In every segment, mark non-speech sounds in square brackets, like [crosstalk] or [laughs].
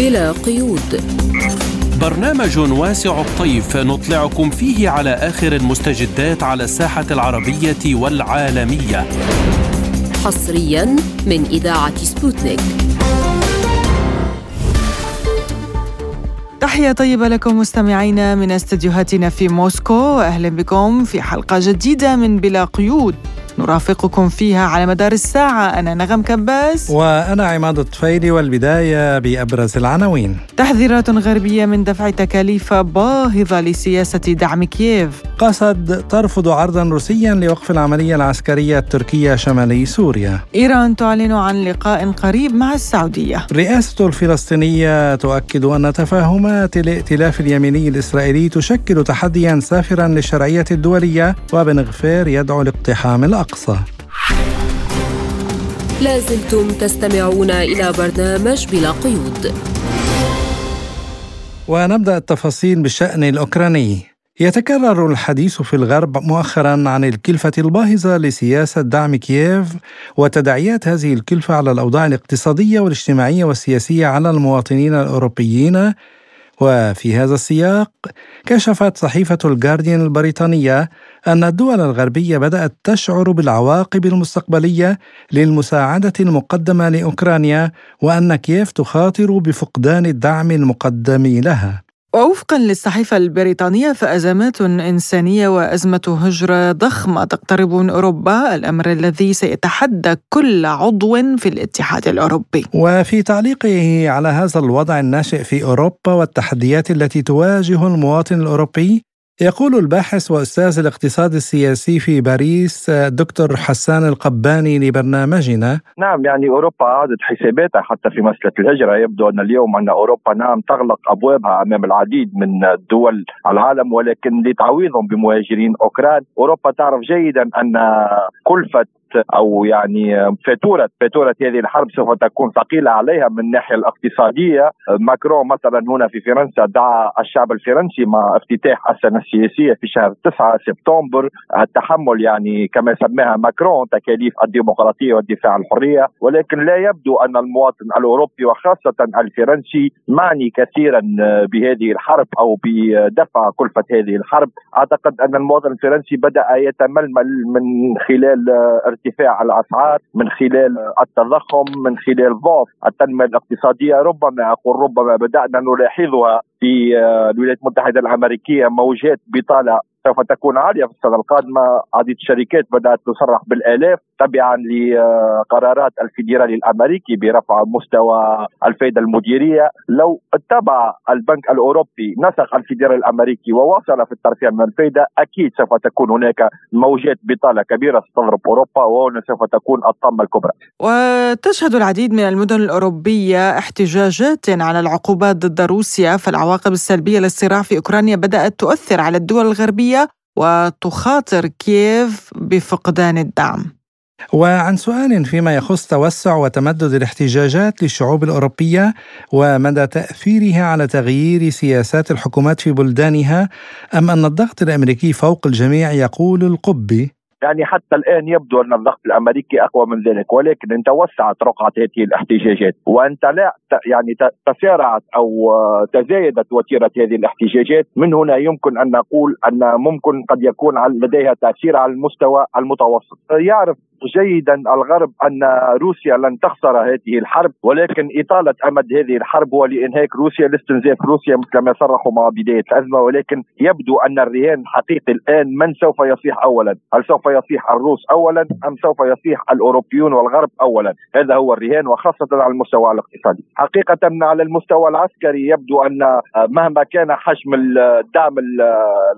بلا قيود. برنامج واسع الطيف نطلعكم فيه على آخر المستجدات على الساحة العربية والعالمية. حصريا من إذاعة سبوتنيك. تحية طيبة لكم مستمعينا من استديوهاتنا في موسكو. أهلا بكم في حلقة جديدة من بلا قيود. نرافقكم فيها على مدار الساعة. أنا نغم كباس. وأنا عماد الطفيلي والبداية بأبرز العناوين. تحذيرات غربية من دفع تكاليف باهظة لسياسة دعم كييف. قسد ترفض عرضا روسيا لوقف العملية العسكرية التركية شمالي سوريا. إيران تعلن عن لقاء قريب مع السعودية. الرئاسة الفلسطينية تؤكد أن تفاهمات الائتلاف اليميني الإسرائيلي تشكل تحديا سافرا للشرعية الدولية وبن غفير يدعو لاقتحام الأقصى. لازلتم تستمعون إلى برنامج بلا قيود. ونبدأ التفاصيل بالشأن الأوكراني. يتكرر الحديث في الغرب مؤخرا عن الكلفة الباهظة لسياسة دعم كييف وتداعيات هذه الكلفة على الأوضاع الاقتصادية والاجتماعية والسياسية على المواطنين الأوروبيين وفي هذا السياق كشفت صحيفة الجارديان البريطانية أن الدول الغربية بدأت تشعر بالعواقب المستقبلية للمساعدة المقدمة لأوكرانيا وأن كييف تخاطر بفقدان الدعم المقدم لها. ووفقا للصحيفة البريطانية فأزمات إنسانية وأزمة هجرة ضخمة تقترب من أوروبا الأمر الذي سيتحدى كل عضو في الاتحاد الأوروبي. وفي تعليقه على هذا الوضع الناشئ في أوروبا والتحديات التي تواجه المواطن الأوروبي يقول الباحث وأستاذ الاقتصاد السياسي في باريس دكتور حسان القباني لبرنامجنا. نعم يعني أوروبا اعادت حساباتها حتى في مسألة الهجرة. يبدو أن اليوم أن أوروبا نعم تغلق أبوابها أمام العديد من دول العالم ولكن لتعويضهم بمهاجرين أوكران أوروبا تعرف جيدا أن كلفة أو يعني فاتورة فاتورة هذه الحرب سوف تكون ثقيلة عليها من الناحية الاقتصادية. ماكرون مثلا هنا في فرنسا دعا الشعب الفرنسي مع افتتاح السنة السياسية في شهر 9 سبتمبر. التحمل يعني كما سماها ماكرون تكاليف الديمقراطية والدفاع عن الحرية. ولكن لا يبدو أن المواطن الأوروبي وخاصة الفرنسي معني كثيرا بهذه الحرب أو بدفع كلفة هذه الحرب. أعتقد أن المواطن الفرنسي بدأ يتململ من خلال ارتفاع الأسعار من خلال التضخم من خلال ضعف التنمية الاقتصادية. ربما أقول ربما بدأنا نلاحظها في الولايات المتحدة الأمريكية موجات بطالة سوف تكون عالية في السنة القادمة. عديد الشركات بدأت تصرح بالآلاف. تبعا لقرارات الفيدرالي الأمريكي برفع مستوى الفائده المديرية لو اتبع البنك الأوروبي نسخ الفيدرالي الأمريكي وواصل في الترفيع من الفائده أكيد سوف تكون هناك موجات بطالة كبيرة ستضرب أوروبا وهنا سوف تكون الطامة الكبرى. وتشهد العديد من المدن الأوروبية احتجاجات على العقوبات ضد روسيا فالعواقب السلبية للصراع في أوكرانيا بدأت تؤثر على الدول الغربية وتخاطر كييف بفقدان الدعم. وعن سؤال فيما يخص توسع وتمدد الاحتجاجات للشعوب الأوروبية ومدى تأثيرها على تغيير سياسات الحكومات في بلدانها أم أن الضغط الأمريكي فوق الجميع يقول القبي؟ يعني حتى الآن يبدو أن الضغط الأمريكي أقوى من ذلك ولكن إن توسعت رقعة هذه الاحتجاجات وان لا يعني تسارعت أو تزايدت وتيرة هذه الاحتجاجات من هنا يمكن أن نقول أن ممكن قد يكون لديها تأثير على المستوى المتوسط يعرف جيدا الغرب أن روسيا لن تخسر هذه الحرب ولكن إطالة أمد هذه الحرب هو لانهاك روسيا لاستنزاف روسيا مثل ما صرحوا مع بداية الأزمة ولكن يبدو أن الرهان الحقيقي الآن من سوف يصيح اولا؟ هل سوف يصيح الروس اولا أم سوف يصيح الأوروبيون والغرب اولا؟ هذا هو الرهان وخاصة على المستوى الاقتصادي. حقيقة على المستوى العسكري يبدو أن مهما كان حجم الدعم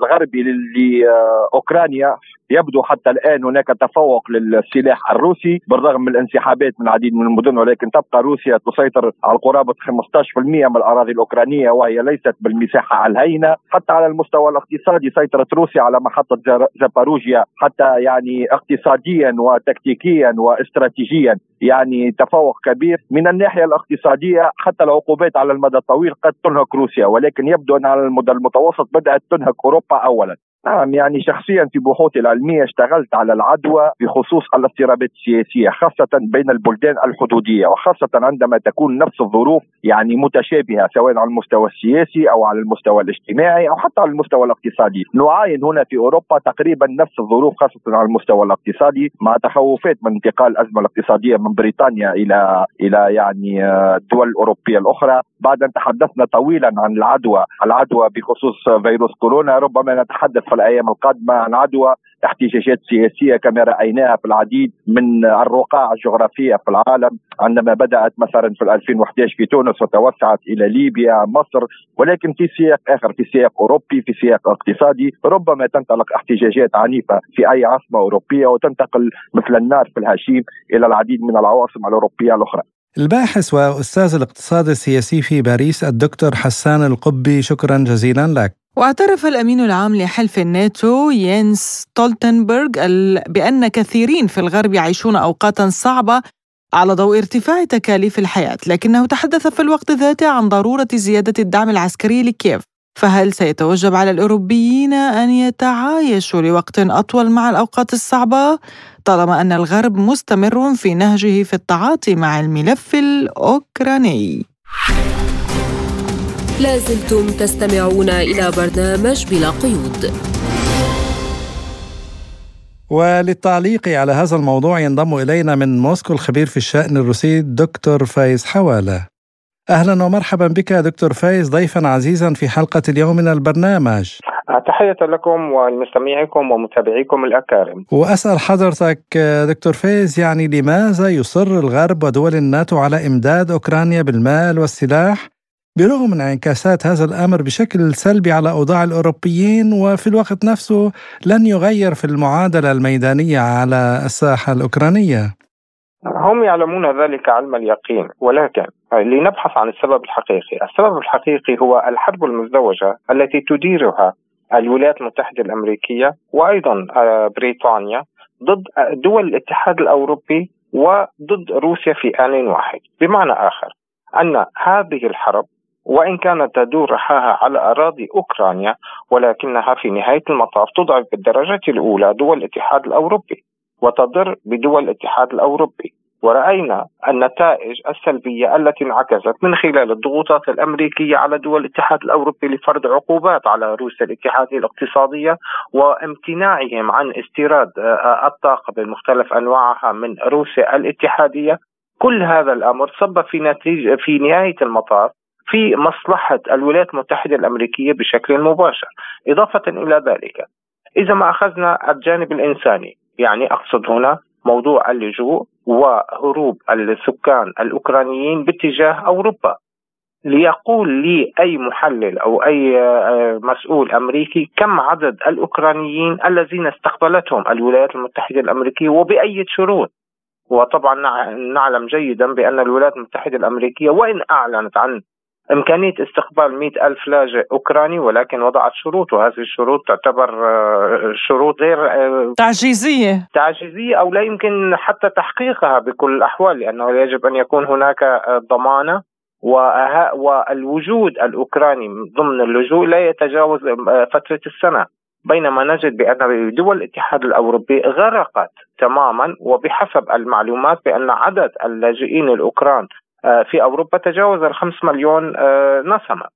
الغربي لأوكرانيا يبدو حتى الآن هناك تفوق للسلاح الروسي بالرغم من الانسحابات من العديد من المدن ولكن تبقى روسيا تسيطر على قرابه 15% من الأراضي الأوكرانية وهي ليست بالمساحة الهينة. حتى على المستوى الاقتصادي سيطرت روسيا على محطة زاباروجيا حتى يعني اقتصاديا وتكتيكيا واستراتيجيا يعني تفوق كبير. من الناحية الاقتصادية حتى العقوبات على المدى الطويل قد تنهك روسيا ولكن يبدو أن على المدى المتوسط بدأت تنهك أوروبا اولا. نعم يعني شخصيا في بحوثي العلمية اشتغلت على العدوى بخصوص الاضطرابات السياسية خاصة بين البلدان الحدودية وخاصة عندما تكون نفس الظروف يعني متشابهة سواء على المستوى السياسي أو على المستوى الاجتماعي أو حتى على المستوى الاقتصادي. نعاين هنا في أوروبا تقريبا نفس الظروف خاصة على المستوى الاقتصادي مع تخوفات من انتقال الأزمة الاقتصادية من بريطانيا إلى إلى يعني آه، الدول الأوروبية الأخرى. بعد أن تحدثنا طويلا عن العدوى العدوى بخصوص فيروس كورونا ربما نتحدث في الأيام القادمة عن عدوى احتجاجات سياسية كما رأيناها في العديد من الرقاع الجغرافية في العالم عندما بدأت مثلا في 2011 في تونس وتوسعت إلى ليبيا مصر ولكن في سياق آخر في سياق أوروبي في سياق اقتصادي ربما تنطلق احتجاجات عنيفة في أي عاصمة أوروبية وتنتقل مثل النار في الهشيم إلى العديد من العواصم الأوروبية الأخرى. الباحث وأستاذ الاقتصاد السياسي في باريس الدكتور حسان القبي شكرا جزيلا لك. واعترف الأمين العام لحلف الناتو يينس ستولتنبرغ بأن كثيرين في الغرب يعيشون أوقاتا صعبة على ضوء ارتفاع تكاليف الحياة لكنه تحدث في الوقت ذاته عن ضرورة زيادة الدعم العسكري لكييف. فهل سيتوجب على الأوروبيين أن يتعايشوا لوقت أطول مع الأوقات الصعبة؟ طالما أن الغرب مستمر في نهجه في التعاطي مع الملف الأوكراني. لازلتم تستمعون إلى برنامج بلا قيود. وللتعليق على هذا الموضوع ينضم إلينا من موسكو الخبير في الشأن الروسي الدكتور فايز حوالة. أهلا ومرحبا بك دكتور فايز ضيفا عزيزا في حلقة اليوم من البرنامج. تحية لكم ولمستمعيكم ومتابعيكم الأكارم. وأسأل حضرتك دكتور فايز يعني لماذا يصر الغرب ودول الناتو على إمداد أوكرانيا بالمال والسلاح؟ برغم من انعكاسات هذا الأمر بشكل سلبي على أوضاع الأوروبيين وفي الوقت نفسه لن يغير في المعادلة الميدانية على الساحة الأوكرانية. هم يعلمون ذلك علم اليقين ولكن لنبحث عن السبب الحقيقي، السبب الحقيقي هو الحرب المزدوجة التي تديرها الولايات المتحدة الأمريكية وأيضا آه، بريطانيا ضد دول الاتحاد الأوروبي وضد روسيا في ان واحد، بمعنى آخر أن هذه الحرب وإن كانت تدور رحاها على أراضي أوكرانيا ولكنها في نهاية المطاف تضعف بالدرجة الأولى دول الاتحاد الأوروبي وتضر بدول الاتحاد الأوروبي. ورأينا النتائج السلبية التي انعكست من خلال الضغوطات الأمريكية على دول الاتحاد الأوروبي لفرض عقوبات على روسيا الاتحادية الاقتصادية وامتناعهم عن استيراد آه، الطاقة بمختلف أنواعها من روسيا الاتحادية. كل هذا الأمر صب في نتيجة في نهاية المطاف في مصلحة الولايات المتحدة الأمريكية بشكل مباشر. إضافة إلى ذلك إذا ما أخذنا الجانب الإنساني يعني أقصد هنا موضوع اللجوء وهروب السكان الأوكرانيين باتجاه أوروبا. ليقول لي أي محلل أو أي آه، مسؤول أمريكي كم عدد الأوكرانيين الذين استقبلتهم الولايات المتحدة الأمريكية وبأي شروط وطبعا نعلم جيدا بأن الولايات المتحدة الأمريكية وإن أعلنت عن إمكانية استقبال مئة ألف لاجئ أوكراني ولكن وضعت شروط وهذه الشروط تعتبر آه، شروط غير آه، تعجيزية. تعجيزية أو لا يمكن حتى تحقيقها بكل الأحوال لأنه يجب أن يكون هناك آه، ضمانة والوجود الأوكراني ضمن اللجوء لا يتجاوز فترة السنة. بينما نجد بأن دول الاتحاد الأوروبي غرقت تماما وبحسب المعلومات بأن عدد اللاجئين الأوكران في أوروبا تجاوز الخمس مليون آه، نسمة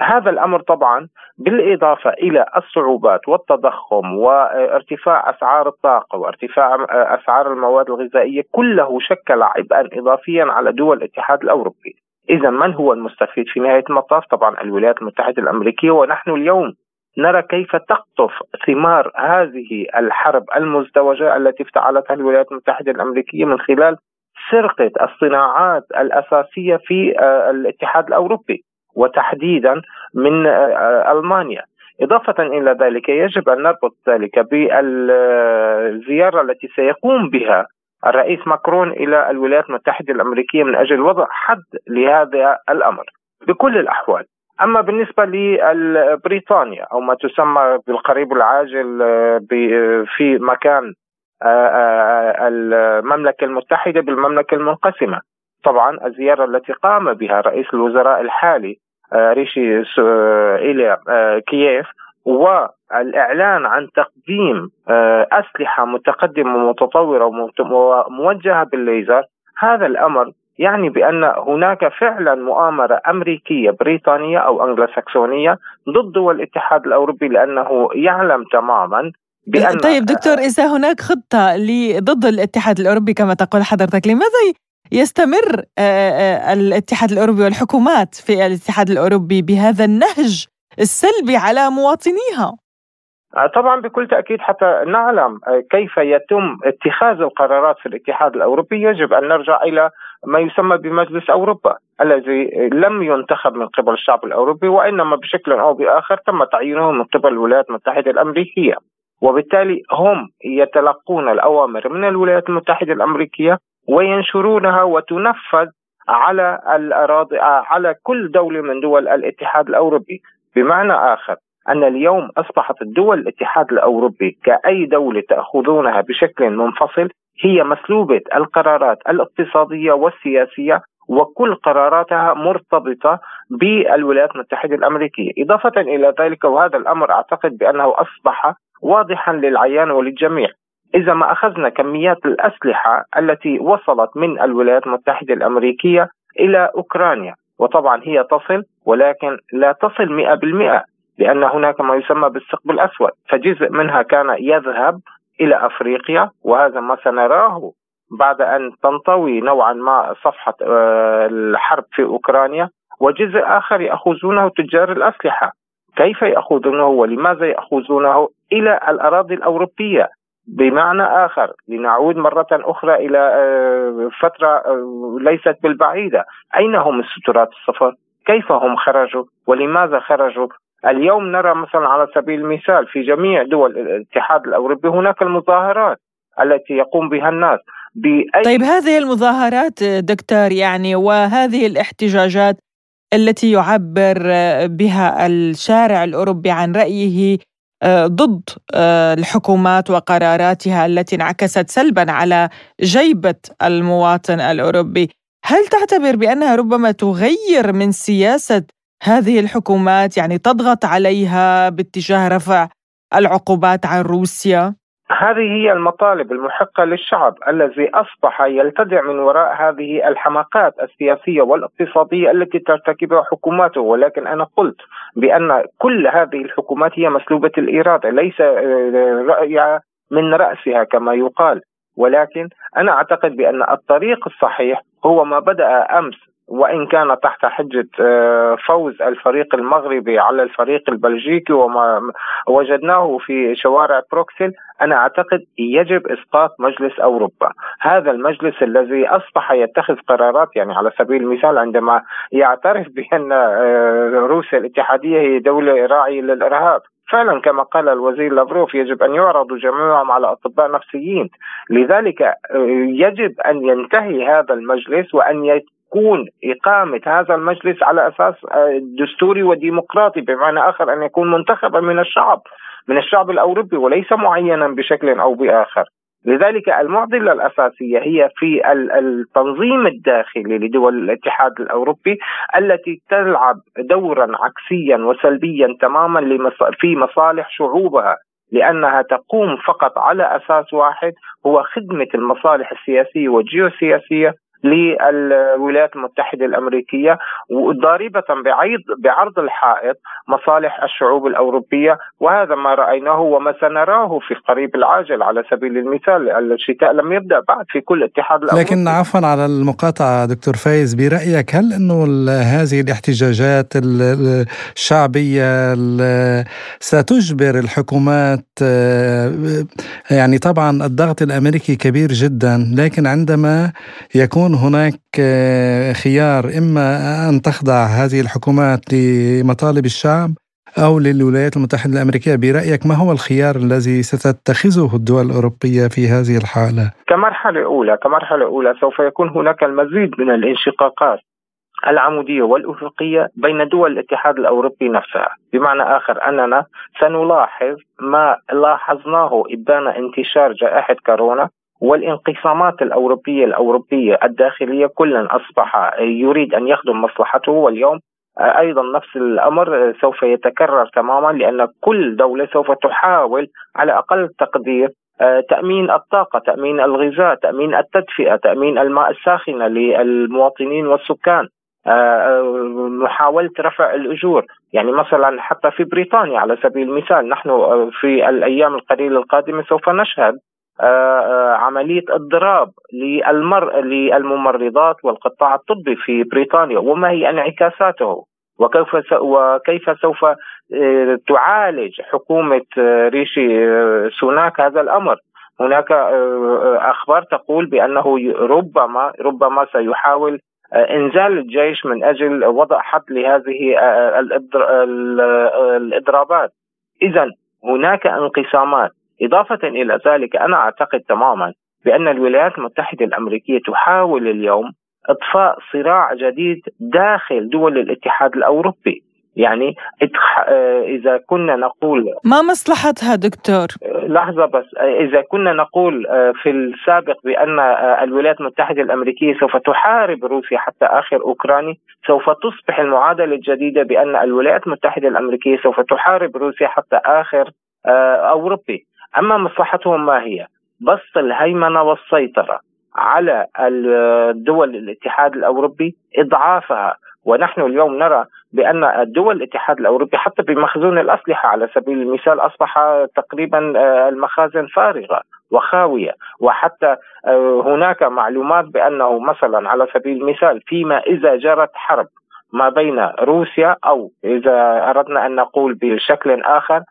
هذا الأمر طبعا بالإضافة إلى الصعوبات والتضخم وارتفاع أسعار الطاقة وارتفاع آه، أسعار المواد الغذائية كله شكل عبئا اضافيا على دول الاتحاد الأوروبي. اذا من هو المستفيد في نهاية المطاف؟ طبعا الولايات المتحدة الأمريكية ونحن اليوم نرى كيف تقطف ثمار هذه الحرب المزدوجة التي افتعلتها الولايات المتحدة الأمريكية من خلال سرقة الصناعات الأساسية في آه، الاتحاد الأوروبي وتحديدا من آه، ألمانيا. إضافة إلى ذلك يجب أن نربط ذلك بالزيارة التي سيقوم بها الرئيس ماكرون إلى الولايات المتحدة الأمريكية من أجل وضع حد لهذا الأمر. بكل الأحوال أما بالنسبة لبريطانيا أو ما تسمى بالقريب العاجل آه، في مكان آه، آه، المملكة المتحدة بالمملكة المنقسمة. طبعا الزيارة التي قام بها رئيس الوزراء الحالي آه، ريشي إلى كييف والإعلان عن تقديم آه، أسلحة متقدمة ومتطوره وموجهة بالليزر. هذا الأمر يعني بأن هناك فعلا مؤامرة أمريكية بريطانية أو انجلوساكسونيه ضد دول الاتحاد الأوروبي لأنه يعلم تماما بأن طيب دكتور إذا هناك خطة ضد الاتحاد الأوروبي كما تقول حضرتك لماذا يستمر الاتحاد الأوروبي والحكومات في الاتحاد الأوروبي بهذا النهج السلبي على مواطنيها؟ طبعا بكل تأكيد حتى نعلم كيف يتم اتخاذ القرارات في الاتحاد الأوروبي. يجب أن نرجع إلى ما يسمى بمجلس أوروبا الذي لم ينتخب من قبل الشعب الأوروبي وإنما بشكل أو بآخر تم تعيينه من قبل الولايات المتحدة الأمريكية. وبالتالي هم يتلقون الأوامر من الولايات المتحدة الأمريكية وينشرونها وتنفذ على الاراضي على كل دولة من دول الاتحاد الأوروبي. بمعنى آخر أن اليوم أصبحت الدول الاتحاد الأوروبي كأي دولة تأخذونها بشكل منفصل هي مسلوبة القرارات الاقتصادية والسياسية وكل قراراتها مرتبطة بالولايات المتحدة الأمريكية، إضافة إلى ذلك وهذا الأمر أعتقد بأنه أصبح واضحا للعيان وللجميع. إذا ما أخذنا كميات الأسلحة التي وصلت من الولايات المتحدة الأمريكية إلى أوكرانيا، وطبعا هي تصل ولكن لا تصل 100% لأن هناك ما يسمى بالثقب الأسود. فجزء منها كان يذهب إلى أفريقيا وهذا ما سنراه بعد أن تنطوي نوعا ما صفحة آه، الحرب في أوكرانيا. وجزء آخر يأخذونه تجار الأسلحة. كيف يأخذونه ولماذا يأخذونه إلى الأراضي الأوروبية؟ بمعنى آخر لنعود مرة أخرى إلى آه، فترة آه، ليست بالبعيدة. أين هم السترات السفر كيف هم خرجوا؟ ولماذا خرجوا؟ اليوم نرى مثلا على سبيل المثال في جميع دول الاتحاد الأوروبي هناك المظاهرات التي يقوم بها الناس. بأي طيب هذه المظاهرات دكتور يعني وهذه الاحتجاجات التي يعبر بها الشارع الأوروبي عن رأيه آه، ضد آه، الحكومات وقراراتها التي انعكست سلبا على جيبة المواطن الأوروبي هل تعتبر بأنها ربما تغير من سياسة هذه الحكومات يعني تضغط عليها باتجاه رفع العقوبات عن روسيا؟ هذه هي المطالب المحقة للشعب الذي أصبح يلتدع من وراء هذه الحماقات السياسية والاقتصادية التي ترتكبها حكوماته. ولكن أنا قلت بأن كل هذه الحكومات هي مسلوبة الإرادة ليس آه، راي من رأسها كما يقال. ولكن أنا أعتقد بأن الطريق الصحيح هو ما بدأ أمس وإن كان تحت حجة آه، فوز الفريق المغربي على الفريق البلجيكي وما وجدناه في شوارع بروكسل أنا أعتقد يجب إسقاط مجلس أوروبا، هذا المجلس الذي أصبح يتخذ قرارات يعني على سبيل المثال عندما يعترف بأن آه، روسيا الاتحادية هي دولة راعية للإرهاب، فعلا كما قال الوزير لافروف يجب أن يعرضوا جميعهم على أطباء نفسيين، لذلك آه، يجب أن ينتهي هذا المجلس وأن تكون إقامة هذا المجلس على أساس آه، دستوري وديمقراطي بمعنى آخر أن يكون منتخبا من الشعب من الشعب الأوروبي وليس معينا بشكل أو بآخر. لذلك المعضلة الأساسية هي في التنظيم الداخلي لدول الاتحاد الأوروبي التي تلعب دورا عكسيا وسلبيا تماما في مصالح شعوبها لأنها تقوم فقط على أساس واحد هو خدمة المصالح السياسية والجيوسياسية للولايات المتحدة الأمريكية وضاربة بعرض الحائط مصالح الشعوب الأوروبية. وهذا ما رأيناه وما سنراه في قريب العاجل على سبيل المثال. الشتاء لم يبدأ بعد في كل اتحاد الأوروبي لكن عفوا على المقاطعة دكتور فايز برأيك هل أنه هذه الاحتجاجات الشعبية ستجبر الحكومات يعني طبعا الضغط الأمريكي كبير جدا لكن عندما يكون هناك آه، خيار إما أن تخضع هذه الحكومات لمطالب الشعب أو للولايات المتحدة الأمريكية برأيك ما هو الخيار الذي ستتخذه الدول الأوروبية في هذه الحالة؟ كمرحلة أولى كمرحلة أولى سوف يكون هناك المزيد من الانشقاقات العمودية والأفقية بين دول الاتحاد الأوروبي نفسها بمعنى آخر أننا سنلاحظ ما لاحظناه إبان انتشار جائحة كورونا والانقسامات الأوروبية الأوروبية الداخلية كلا أصبح يريد أن يخدم مصلحته واليوم أيضا نفس الأمر سوف يتكرر تماما لأن كل دولة سوف تحاول على أقل تقدير تأمين الطاقة، تأمين الغذاء، تأمين التدفئة، تأمين الماء الساخنة للمواطنين والسكان. محاولة رفع الأجور يعني مثلا حتى في بريطانيا على سبيل المثال نحن في الأيام القليلة القادمة سوف نشهد عملية اضراب للمر للممرضات والقطاع الطبي في بريطانيا وما هي انعكاساته؟ وكيف وكيف سوف تعالج حكومة ريشي سوناك هذا الأمر؟ هناك أخبار تقول بأنه ربما ربما سيحاول إنزال الجيش من أجل وضع حد لهذه الإضرابات. اذا هناك انقسامات. إضافة إلى ذلك أنا أعتقد تماما بأن الولايات المتحدة الأمريكية تحاول اليوم إطفاء صراع جديد داخل دول الاتحاد الأوروبي. يعني آه، إذا كنا نقول ما مصلحتها دكتور؟ لحظة بس. إذا كنا نقول آه، في السابق آه، الولايات المتحدة الأمريكية سوف تحارب روسيا حتى آخر اوكراني سوف تصبح المعادلة الجديدة بأن الولايات المتحدة الأمريكية سوف تحارب روسيا حتى آخر أوروبي. أما مصلحتهم ما هي؟ بسط الهيمنة والسيطرة على الدول الاتحاد الأوروبي إضعافها ونحن اليوم نرى بأن الدول الاتحاد الأوروبي حتى بمخزون الأسلحة على سبيل المثال أصبح تقريبا آه، المخازن فارغة وخاوية وحتى آه، هناك معلومات بأنه مثلا على سبيل المثال فيما إذا جرت حرب ما بين روسيا أو إذا أردنا أن نقول بشكل آخر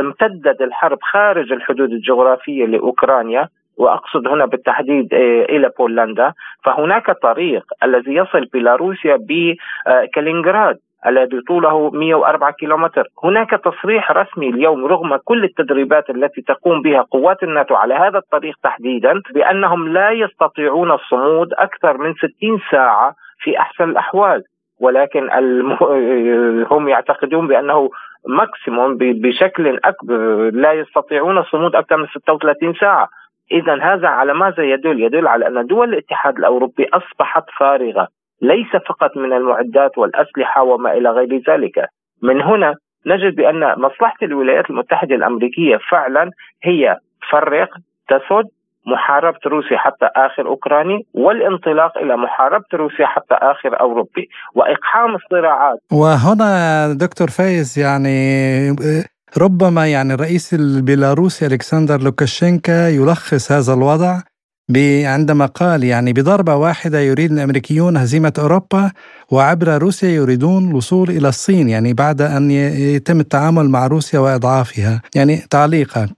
امتدت الحرب خارج الحدود الجغرافية لأوكرانيا وأقصد هنا بالتحديد آه، إلى بولندا فهناك طريق الذي يصل بيلاروسيا بكالينغراد الذي طوله 104 كيلومتر. هناك تصريح رسمي اليوم رغم كل التدريبات التي تقوم بها قوات الناتو على هذا الطريق تحديدا بأنهم لا يستطيعون الصمود أكثر من 60 ساعة في أحسن الأحوال. ولكن. [laughs] هم يعتقدون بأنه ماكسيموم بشكل أكبر لا يستطيعون الصمود أكثر من 36 ساعة إذا هذا على ماذا يدل؟ يدل على أن دول الاتحاد الأوروبي أصبحت فارغة ليس فقط من المعدات والأسلحة وما إلى غير ذلك من هنا نجد بأن مصلحة الولايات المتحدة الأمريكية فعلا هي فرق تسد محاربة روسيا حتى آخر أوكراني والانطلاق إلى محاربة روسيا حتى آخر أوروبي وإقحام الصراعات. وهنا دكتور فايز يعني ربما يعني الرئيس البيلاروسي ألكسندر لوكاشينكا يلخص هذا الوضع عندما قال يعني بضربة واحدة يريد الأمريكيون هزيمة أوروبا وعبر روسيا يريدون الوصول إلى الصين يعني بعد أن يتم التعامل مع روسيا وإضعافها. يعني تعليقك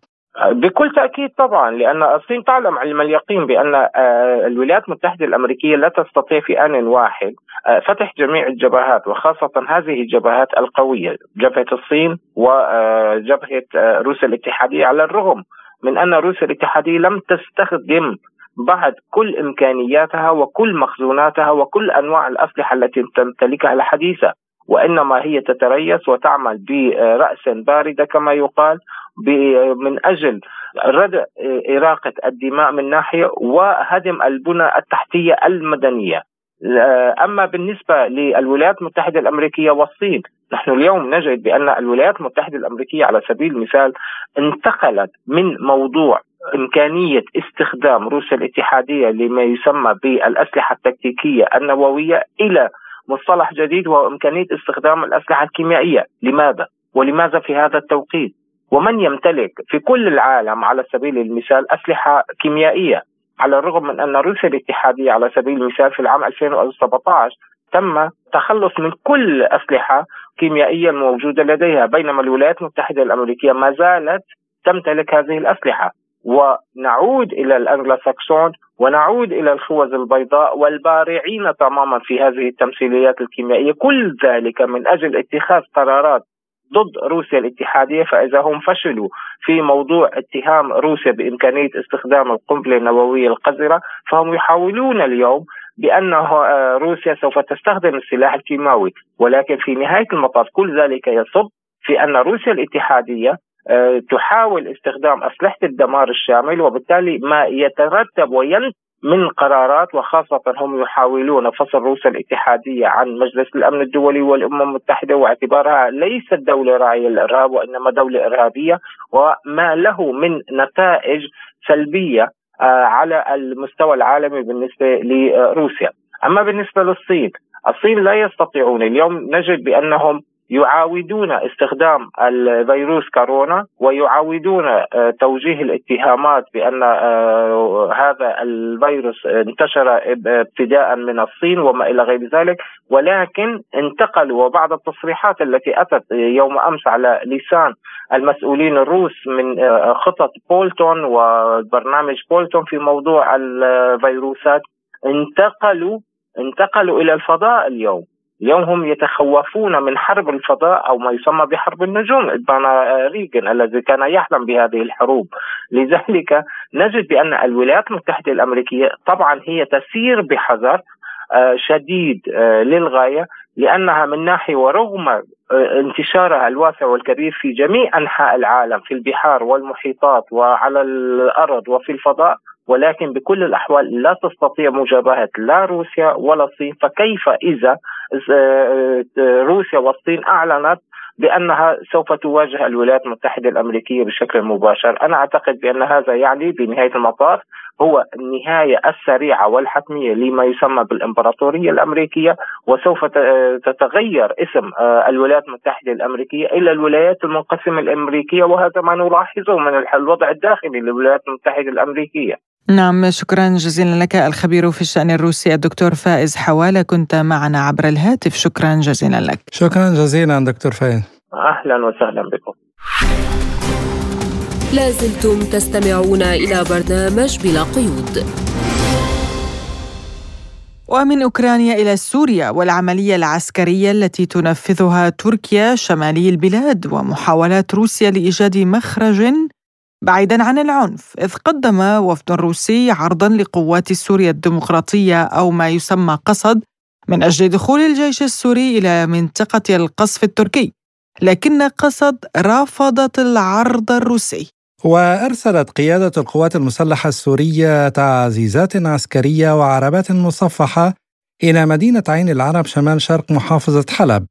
بكل تأكيد طبعا لأن الصين تعلم علم اليقين بأن آه، الولايات المتحدة الأمريكية لا تستطيع في آن واحد آه، فتح جميع الجبهات وخاصة هذه الجبهات القوية جبهة الصين وجبهه آه، روسيا الاتحادية على الرغم من أن روسيا الاتحادية لم تستخدم بعد كل إمكانياتها وكل مخزوناتها وكل أنواع الأسلحة التي تمتلكها الحديثة. وإنما هي تتريث وتعمل برأس باردة كما يقال من أجل ردع إراقة الدماء من ناحية وهدم البنى التحتية المدنية. أما بالنسبة للولايات المتحدة الأمريكية والصين نحن اليوم نجد بأن الولايات المتحدة الأمريكية على سبيل المثال انتقلت من موضوع إمكانية استخدام روسيا الاتحادية لما يسمى بالأسلحة التكتيكية النووية إلى مصطلح جديد وهو إمكانية استخدام الأسلحة الكيميائية لماذا؟ ولماذا في هذا التوقيت؟ ومن يمتلك في كل العالم على سبيل المثال أسلحة كيميائية على الرغم من أن روسيا الاتحادية على سبيل المثال في العام 2017 تم تخلص من كل الأسلحة كيميائية الموجودة لديها بينما الولايات المتحدة الأمريكية ما زالت تمتلك هذه الأسلحة ونعود إلى الأنجلوساكسون ونعود إلى الخوذ البيضاء والبارعين تماما في هذه التمثيليات الكيميائية. كل ذلك من أجل اتخاذ قرارات ضد روسيا الاتحادية فإذا هم فشلوا في موضوع اتهام روسيا بإمكانية استخدام القنبلة النووية القذرة فهم يحاولون اليوم بأن روسيا سوف تستخدم السلاح الكيماوي. ولكن في نهاية المطاف كل ذلك يصب في أن روسيا الاتحادية تحاول استخدام أسلحة الدمار الشامل وبالتالي ما يترتب وينتج من قرارات وخاصة هم يحاولون فصل روسيا الاتحادية عن مجلس الأمن الدولي والأمم المتحدة واعتبارها ليست دولة راعية للإرهاب وإنما دولة إرهابية وما له من نتائج سلبية آه، على المستوى العالمي بالنسبة لروسيا. أما بالنسبة للصين الصين لا يستطيعون اليوم نجد بأنهم يعاودون استخدام الفيروس كورونا ويعاودون آه، توجيه الاتهامات بأن آه، هذا الفيروس انتشر ابتداء من الصين وما إلى غير ذلك. ولكن انتقلوا وبعض التصريحات التي أتت يوم أمس على لسان المسؤولين الروس من آه، خطط بولتون وبرنامج بولتون في موضوع الفيروسات انتقلوا انتقلوا إلى الفضاء اليوم. اليوم هم يتخوفون من حرب الفضاء أو ما يسمى بحرب النجوم ابن ريغن الذي كان يحلم بهذه الحروب. لذلك نجد بأن الولايات المتحدة الأمريكية طبعا هي تسير بحذر آه، شديد آه، للغاية لأنها من ناحية ورغم آه، انتشارها الواسع والكبير في جميع أنحاء العالم في البحار والمحيطات وعلى الأرض وفي الفضاء ولكن بكل الأحوال لا تستطيع مجابهة لا روسيا ولا الصين فكيف إذا آه، روسيا والصين أعلنت بأنها سوف تواجه الولايات المتحدة الأمريكية بشكل مباشر، أنا أعتقد بأن هذا يعني بنهاية المطاف هو النهاية السريعة والحتمية لما يسمى بالإمبراطورية الأمريكية وسوف تتغير اسم آه، الولايات المتحدة الأمريكية إلى الولايات المنقسمة الأمريكية وهذا ما نلاحظه من الوضع الداخلي للولايات المتحدة الأمريكية. نعم شكرا جزيلا لك. الخبير في الشأن الروسي الدكتور فائز حوالة كنت معنا عبر الهاتف. شكرا جزيلا لك. شكرا جزيلا دكتور فائز. أهلا وسهلا بكم. لازلتم تستمعون إلى برنامج بلا قيود. ومن أوكرانيا إلى سوريا والعملية العسكرية التي تنفذها تركيا شمالي البلاد ومحاولات روسيا لإيجاد مخرج بعيدا عن العنف إذ قدم وفد روسي عرضا لقوات سوريا الديمقراطية أو ما يسمى قصد من أجل دخول الجيش السوري إلى منطقة القصف التركي لكن قصد رافضت العرض الروسي. وأرسلت قيادة القوات المسلحة السورية تعزيزات عسكرية وعربات مصفحة إلى مدينة عين العرب شمال شرق محافظة حلب.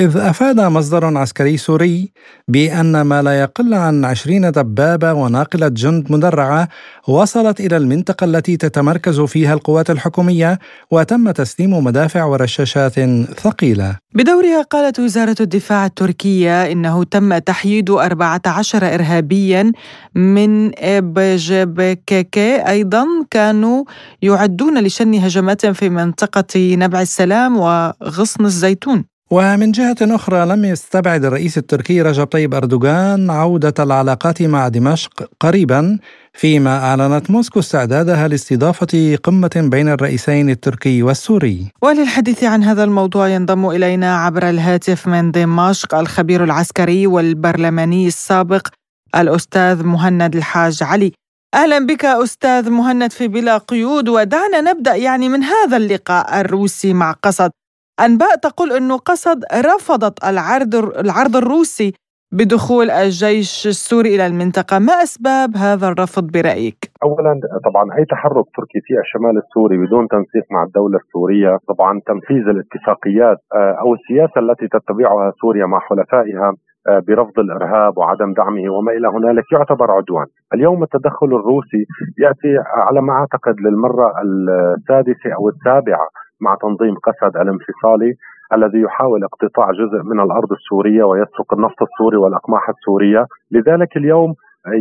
إذ أفاد مصدر عسكري سوري بأن ما لا يقل عن عشرين دبابة وناقلة جند مدرعة وصلت إلى المنطقة التي تتمركز فيها القوات الحكومية وتم تسليم مدافع ورشاشات ثقيلة. بدورها قالت وزارة الدفاع التركية إنه تم تحييد 14 إرهابيا من بجبكك أيضا كانوا يعدون لشن هجمات في منطقة نبع السلام وغصن الزيتون. ومن جهة أخرى لم يستبعد الرئيس التركي رجب طيب أردوغان عودة العلاقات مع دمشق قريبا فيما أعلنت موسكو استعدادها لاستضافة قمة بين الرئيسين التركي والسوري. وللحديث عن هذا الموضوع ينضم إلينا عبر الهاتف من دمشق الخبير العسكري والبرلماني السابق الأستاذ مهند الحاج علي. أهلا بك أستاذ مهند في بلا قيود ودعنا نبدأ يعني من هذا اللقاء الروسي مع قسد أنباء تقول أنه قسد رفضت العرض, العرض الروسي بدخول الجيش السوري إلى المنطقة ما أسباب هذا الرفض برأيك؟ أولا طبعا أي تحرك تركي في الشمال السوري بدون تنسيق مع الدولة السورية طبعا تنفيذ الاتفاقيات آه، أو السياسة التي تتبعها سوريا مع حلفائها آه، برفض الإرهاب وعدم دعمه وما إلى هنالك يعتبر عدوان. اليوم التدخل الروسي يأتي على ما أعتقد للمرة السادسة أو السابعة مع تنظيم قسد الانفصالي الذي يحاول اقتطاع جزء من الأرض السورية ويسرق النفط السوري والأقماح السورية، لذلك اليوم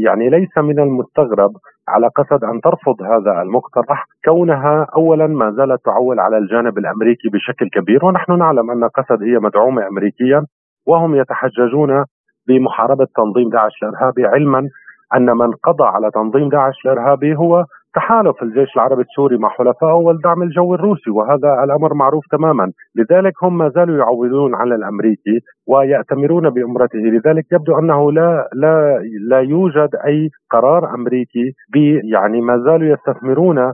يعني ليس من المستغرب على قسد أن ترفض هذا المقترح كونها اولا ما زالت تعول على الجانب الأمريكي بشكل كبير ونحن نعلم أن قسد هي مدعومة امريكيا وهم يتحججون بمحاربة تنظيم داعش الإرهابي علما أن من قضى على تنظيم داعش الإرهابي هو تحالف الجيش العربي السوري مع حلفائه والدعم الجوي الروسي وهذا الأمر معروف تماما، لذلك هم ما زالوا يعولون على الأمريكي ويأتمرون بأمرته، لذلك يبدو أنه لا لا لا يوجد أي قرار أمريكي يعني ما زالوا يستثمرون آه،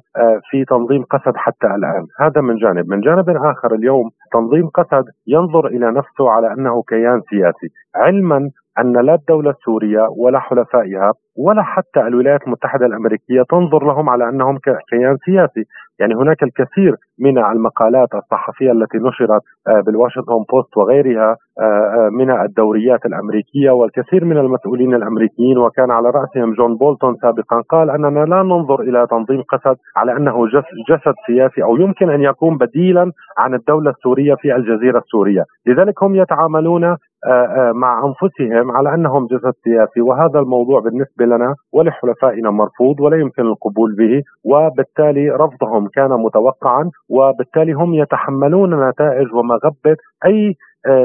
في تنظيم قسد حتى الآن، هذا من جانب، من جانب آخر اليوم تنظيم قسد ينظر إلى نفسه على أنه كيان سياسي، علما أن لا الدولة السورية ولا حلفائها ولا حتى الولايات المتحدة الأمريكية تنظر لهم على أنهم كيان سياسي، يعني هناك الكثير من المقالات الصحفية التي نشرت آه، بالواشنطن بوست وغيرها آه، آه، من الدوريات الأمريكية والكثير من المسؤولين الأمريكيين. وكان على رأسهم جون بولتون سابقا قال أننا لا ننظر إلى تنظيم قسد على أنه جسد سياسي أو يمكن أن يكون بديلا عن الدولة السورية في الجزيرة السورية، لذلك هم يتعاملون مع أنفسهم على أنهم جسد سياسي. وهذا الموضوع بالنسبة لنا ولحلفائنا مرفوض ولا يمكن القبول به وبالتالي رفضهم كان متوقعا وبالتالي هم يتحملون نتائج ومغبة أي آه،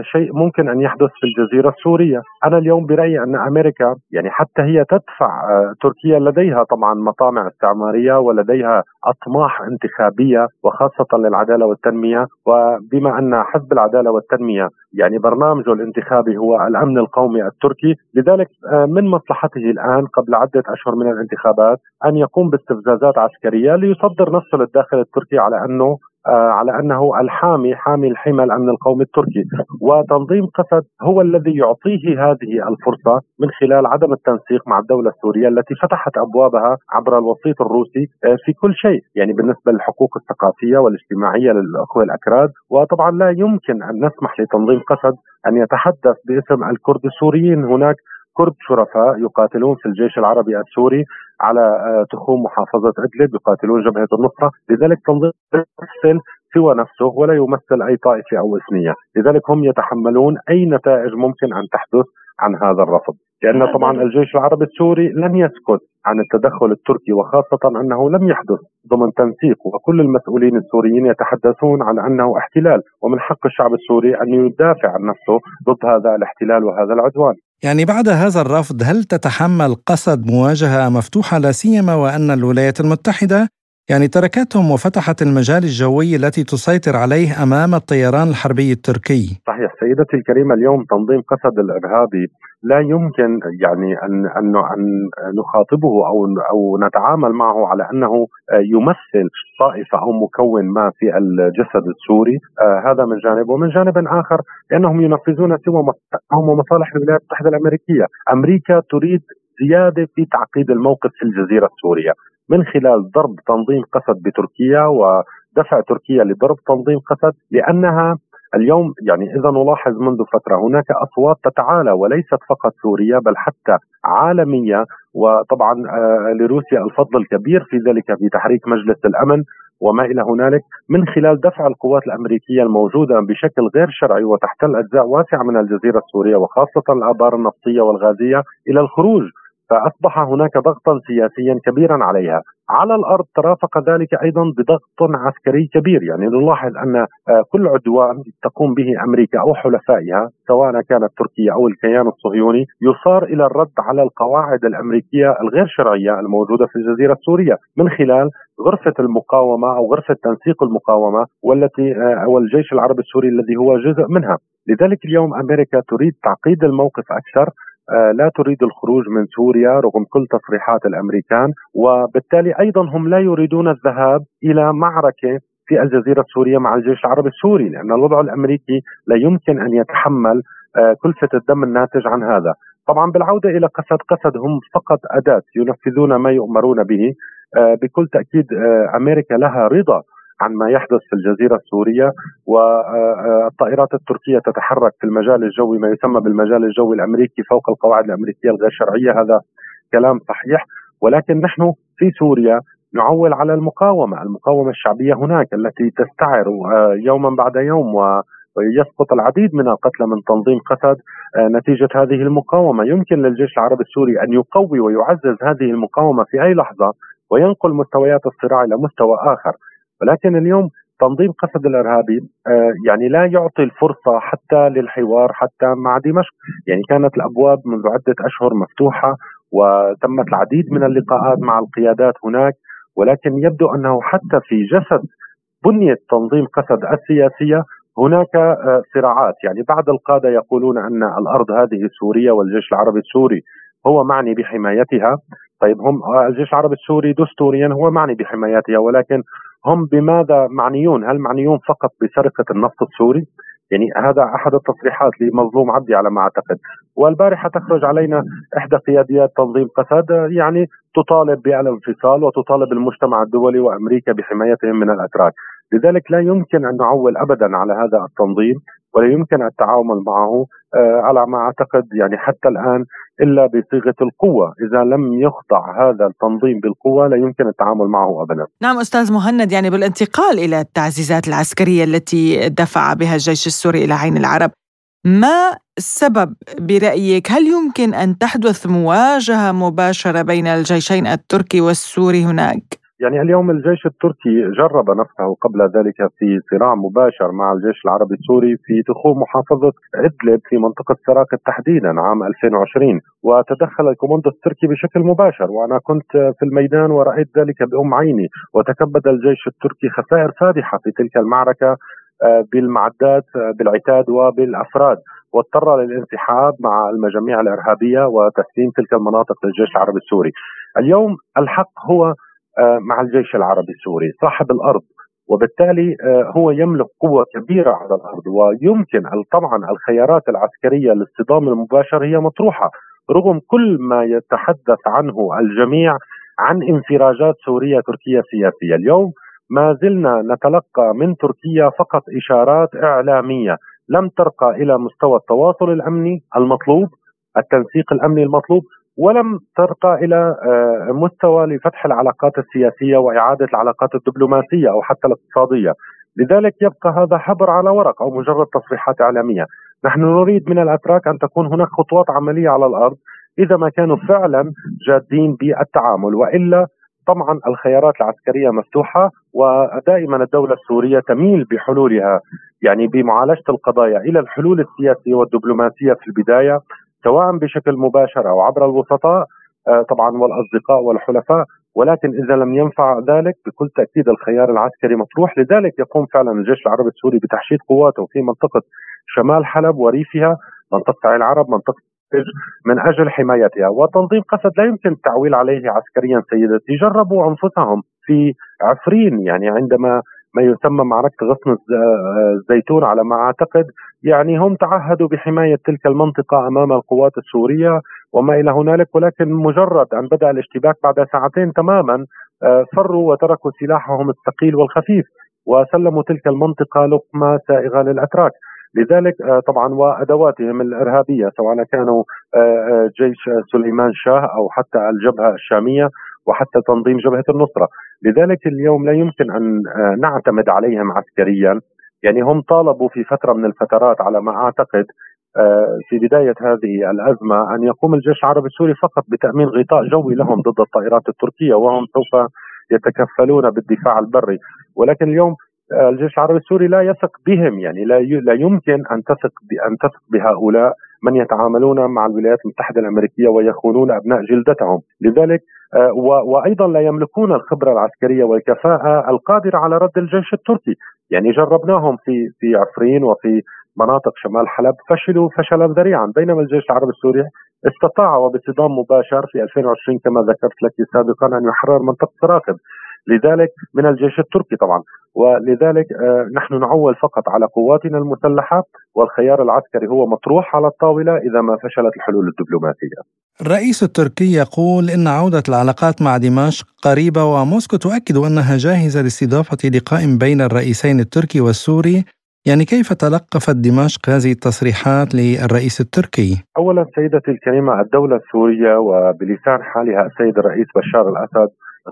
شيء ممكن أن يحدث في الجزيرة السورية، أنا اليوم برأيي أن أمريكا يعني حتى هي تدفع آه، تركيا لديها طبعا مطامع استعمارية ولديها أطماح انتخابية وخاصة للعدالة والتنمية. وبما أن حزب العدالة والتنمية يعني برنامجه الانتخابي هو الأمن القومي التركي، لذلك آه، من مصلحته الآن قبل عدة أشهر من الانتخابات أن يقوم باستفزازات عسكرية ليصدر نفسه للداخل التركي على أنه آه، على أنه الحامي حامي الحمى الامن القومي التركي. وتنظيم قسد هو الذي يعطيه هذه الفرصة من خلال عدم التنسيق مع الدولة السورية التي فتحت أبوابها عبر الوسيط الروسي آه، في كل شيء يعني بالنسبة للحقوق الثقافية والاجتماعية للأخوة الأكراد. وطبعا لا يمكن أن نسمح لتنظيم قسد أن يتحدث باسم الكرد السوريين. هناك كرد شرفاء يقاتلون في الجيش العربي السوري على آه، تخوم محافظة إدلب يقاتلون جبهة النصرة. لذلك تنظيم يمثل سوى نفسه ولا يمثل أي طائفة أو إثنية. لذلك هم يتحملون أي نتائج ممكن أن تحدث عن هذا الرفض. لأن طبعا الجيش العربي السوري لن يسكت عن التدخل التركي وخاصة أنه لم يحدث ضمن تنسيق وكل المسؤولين السوريين يتحدثون عن أنه احتلال. ومن حق الشعب السوري أن يدافع عن نفسه ضد هذا الاحتلال وهذا العدوان. يعني بعد هذا الرفض هل تتحمل قسد مواجهة مفتوحة لا سيما وأن الولايات المتحدة يعني تركتهم وفتحت المجال الجوي التي تسيطر عليه أمام الطيران الحربي التركي. صحيح سيدتي الكريمة اليوم تنظيم قسد الارهابي لا يمكن يعني ان ان أن نخاطبه أو أو نتعامل معه على أنه يمثل طائفة أو مكون ما في الجسد السوري. آه هذا من جانب ومن جانب آخر لأنهم ينفذون سوى مصالح الولايات المتحدة الأمريكية، أمريكا تريد زيادة في تعقيد الموقف في الجزيرة السورية، من خلال ضرب تنظيم قسد بتركيا ودفع تركيا لضرب تنظيم قسد لأنها اليوم يعني إذا نلاحظ منذ فترة هناك أصوات تتعالى وليست فقط سوريا بل حتى عالمية وطبعا آه، لروسيا الفضل الكبير في ذلك في تحريك مجلس الأمن وما إلى هنالك. من خلال دفع القوات الأمريكية الموجودة بشكل غير شرعي وتحتل اجزاء واسعة من الجزيرة السورية وخاصة الآبار النفطية والغازية إلى الخروج فأصبح هناك ضغطا سياسيا كبيرا عليها. على الأرض ترافق ذلك أيضا بضغط عسكري كبير، يعني نلاحظ أن آه، كل عدوان تقوم به أمريكا أو حلفائها سواء كانت تركيا أو الكيان الصهيوني يصار إلى الرد على القواعد الأمريكية الغير شرعية الموجودة في الجزيرة السورية. من خلال غرفة المقاومة أو غرفة تنسيق المقاومة والتي آه، والجيش العربي السوري الذي هو جزء منها، لذلك اليوم أمريكا تريد تعقيد الموقف أكثر. آه، لا تريد الخروج من سوريا رغم كل تصريحات الأمريكان وبالتالي أيضا هم لا يريدون الذهاب إلى معركة في الجزيرة السورية مع الجيش العربي السوري لأن الوضع الأمريكي لا يمكن أن يتحمل آه، كلفه الدم الناتج عن هذا. طبعا بالعودة إلى قسد قسد هم فقط أداة ينفذون ما يؤمرون به آه، بكل تأكيد أمريكا لها رضا عن ما يحدث في الجزيرة السورية والطائرات التركية تتحرك في المجال الجوي ما يسمى بالمجال الجوي الأمريكي فوق القواعد الأمريكية الغير شرعية. هذا كلام صحيح. ولكن نحن في سوريا نعول على المقاومة. المقاومة الشعبية هناك التي تستعر يوما بعد يوم ويسقط العديد من القتلى من تنظيم قسد نتيجة هذه المقاومة. يمكن للجيش العربي السوري أن يقوي ويعزز هذه المقاومة في أي لحظة وينقل مستويات الصراع إلى مستوى آخر. ولكن اليوم تنظيم قسد الإرهابي آه، يعني لا يعطي الفرصة حتى للحوار حتى مع دمشق، يعني كانت الأبواب منذ عدة أشهر مفتوحة وتمت العديد من اللقاءات مع القيادات هناك. ولكن يبدو أنه حتى في جسد بنية تنظيم قسد السياسية هناك آه، صراعات. يعني بعض القادة يقولون أن الأرض هذه سوريه والجيش العربي السوري هو معني بحمايتها. طيب هم آه، الجيش العربي السوري دستوريا هو معني بحمايتها ولكن هم بماذا معنيون؟ هل معنيون فقط بسرقة النفط السوري؟ يعني هذا أحد التصريحات لمظلوم عبدي على ما أعتقد والبارحة تخرج علينا إحدى قياديات تنظيم قسد يعني تطالب بالانفصال وتطالب المجتمع الدولي وأمريكا بحمايتهم من الأتراك لذلك لا يمكن أن نعول ابدا على هذا التنظيم ولا يمكن التعامل معه آه، على ما أعتقد يعني حتى الآن إلا بصيغة القوة، إذا لم يخضع هذا التنظيم بالقوة لا يمكن التعامل معه ابدا. نعم أستاذ مهند يعني بالانتقال إلى التعزيزات العسكرية التي دفع بها الجيش السوري إلى عين العرب، ما السبب برأيك؟ هل يمكن أن تحدث مواجهة مباشرة بين الجيشين التركي والسوري هناك؟ يعني اليوم الجيش التركي جرب نفسه قبل ذلك في صراع مباشر مع الجيش العربي السوري في دخول محافظة إدلب في منطقة سراقب تحديدا عام 2020 وتدخل الكوماندو التركي بشكل مباشر وأنا كنت في الميدان ورأيت ذلك بأم عيني. وتكبد الجيش التركي خسائر فادحة في تلك المعركة آه، بالمعدات آه، بالعتاد وبالأفراد. واضطر للانسحاب مع المجاميع الإرهابية وتسليم تلك المناطق للجيش العربي السوري. اليوم الحق هو مع الجيش العربي السوري. صاحب الأرض وبالتالي آه، هو يملك قوة كبيرة على الأرض ويمكن طبعا الخيارات العسكرية للصدام المباشر هي مطروحة. رغم كل ما يتحدث عنه الجميع عن انفراجات سورية تركية سياسية اليوم ما زلنا نتلقى من تركيا فقط إشارات إعلامية لم ترقى إلى مستوى التواصل الأمني المطلوب التنسيق الأمني المطلوب ولم ترقى إلى آه، مستوى لفتح العلاقات السياسية وإعادة العلاقات الدبلوماسية أو حتى الاقتصادية، لذلك يبقى هذا حبر على ورق أو مجرد تصريحات إعلامية، نحن نريد من الأتراك أن تكون هناك خطوات عملية على الأرض إذا ما كانوا فعلا جادين بالتعامل. وإلا طبعا الخيارات العسكرية مفتوحة ودائما الدولة السورية تميل بحلولها يعني بمعالجة القضايا إلى الحلول السياسية والدبلوماسية في البداية سواء بشكل مباشر أو عبر الوسطاء آه، طبعا والأصدقاء والحلفاء ولكن إذا لم ينفع ذلك بكل تأكيد الخيار العسكري مطروح. لذلك يقوم فعلا الجيش العربي السوري بتحشيد قواته في منطقة شمال حلب وريفها منطقة العرب منطقة من أجل حمايتها. وتنظيم قسد لا يمكن التعويل عليه عسكريا سيدتي. جربوا أنفسهم في عفرين يعني عندما ما يسمى معركة غصن الزيتون على ما أعتقد. يعني هم تعهدوا بحماية تلك المنطقة أمام القوات السورية وما إلى هنالك ولكن مجرد أن بدأ الاشتباك بعد ساعتين تماما آه، فروا وتركوا سلاحهم الثقيل والخفيف وسلموا تلك المنطقة لقمة سائغة للأتراك. لذلك آه، طبعا وأدواتهم الإرهابية سواء كانوا آه، جيش سليمان شاه أو حتى الجبهة الشامية وحتى تنظيم جبهة النصرة، لذلك اليوم لا يمكن أن آه، نعتمد عليهم عسكريا، يعني هم طالبوا في فترة من الفترات على ما أعتقد آه، في بداية هذه الأزمة أن يقوم الجيش العربي السوري فقط بتأمين غطاء جوي لهم ضد الطائرات التركية وهم سوف يتكفلون بالدفاع البري، ولكن اليوم آه، الجيش العربي السوري لا يثق بهم يعني لا لا يمكن أن تثق أن تثق بهؤلاء. من يتعاملون مع الولايات المتحدة الأمريكية ويخونون أبناء جلدتهم، لذلك آه، وأيضا لا يملكون الخبرة العسكرية والكفاءة القادرة على رد الجيش التركي، يعني جربناهم في في عفرين وفي مناطق شمال حلب فشلوا فشلا ذريعا. بينما الجيش العربي السوري استطاع وبصدام مباشر في 2020 كما ذكرت لك سابقا أن يحرر منطقة سراقب لذلك من الجيش التركي طبعا ولذلك آه، نحن نعول فقط على قواتنا المسلحة والخيار العسكري هو مطروح على الطاولة إذا ما فشلت الحلول الدبلوماسية. الرئيس التركي يقول إن عودة العلاقات مع دمشق قريبة وموسكو تؤكد أنها جاهزة لاستضافة لقاء بين الرئيسين التركي والسوري يعني كيف تلقفت دمشق هذه التصريحات للرئيس التركي؟ اولا سيدتي الكريمة الدولة السورية وبلسان حالها السيد الرئيس بشار الأسد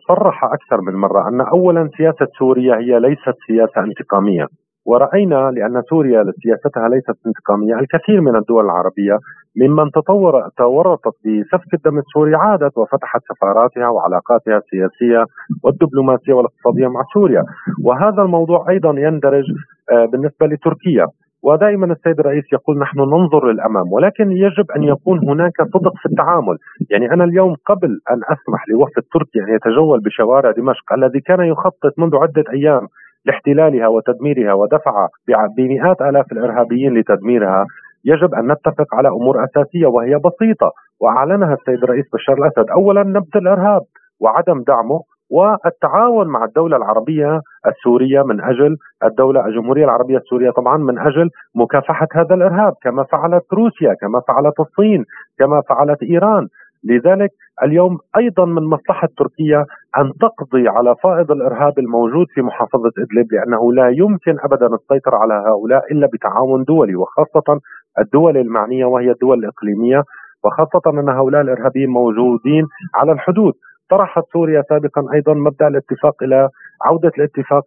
صرح أكثر من مرة أن اولا سياسة سوريا هي ليست سياسة انتقامية ورأينا لأن سوريا سياستها ليست انتقامية. الكثير من الدول العربية ممن تطور تورطت بسفك الدم السوري عادت وفتحت سفاراتها وعلاقاتها السياسية والدبلوماسية والاقتصادية مع سوريا. وهذا الموضوع أيضا يندرج آه، بالنسبة لتركيا. ودائما السيد الرئيس يقول نحن ننظر للأمام ولكن يجب أن يكون هناك صدق في التعامل، يعني أنا اليوم قبل أن أسمح لوفد تركيا أن يتجول بشوارع دمشق الذي كان يخطط منذ عدة أيام لاحتلالها وتدميرها ودفع بمئات آلاف الإرهابيين لتدميرها يجب أن نتفق على أمور أساسية وهي بسيطة وأعلنها السيد الرئيس بشار الأسد، اولا نبذ الإرهاب وعدم دعمه والتعاون مع الدولة العربية السورية من أجل الدولة الجمهورية العربية السورية طبعا من أجل مكافحة هذا الإرهاب كما فعلت روسيا كما فعلت الصين كما فعلت إيران. لذلك اليوم أيضا من مصلحة تركيا أن تقضي على فائض الإرهاب الموجود في محافظة إدلب لأنه لا يمكن ابدا السيطرة على هؤلاء إلا بتعاون دولي وخاصة الدول المعنية وهي الدول الإقليمية وخاصة أن هؤلاء الإرهابيين موجودين على الحدود. طرحت سوريا سابقا أيضا مبدأ الاتفاق إلى عودة الاتفاق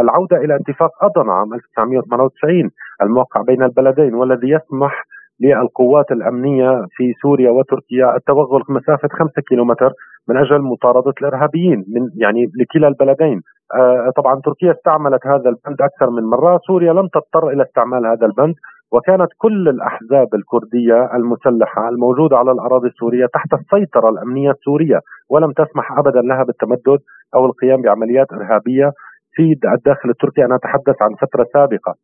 العودة إلى اتفاق اضنا عام 1998 الموقع بين البلدين والذي يسمح للقوات الأمنية في سوريا وتركيا التوغل مسافة 5 كيلومتر من أجل مطاردة الإرهابيين من يعني لكلا البلدين. آه طبعا تركيا استعملت هذا البند أكثر من مرة، سوريا لم تضطر إلى استعمال هذا البند وكانت كل الأحزاب الكردية المسلحة الموجودة على الأراضي السورية تحت السيطرة الأمنية السورية ولم تسمح ابدا لها بالتمدد أو القيام بعمليات إرهابية في الداخل التركي. أنا أتحدث عن فترة سابقة.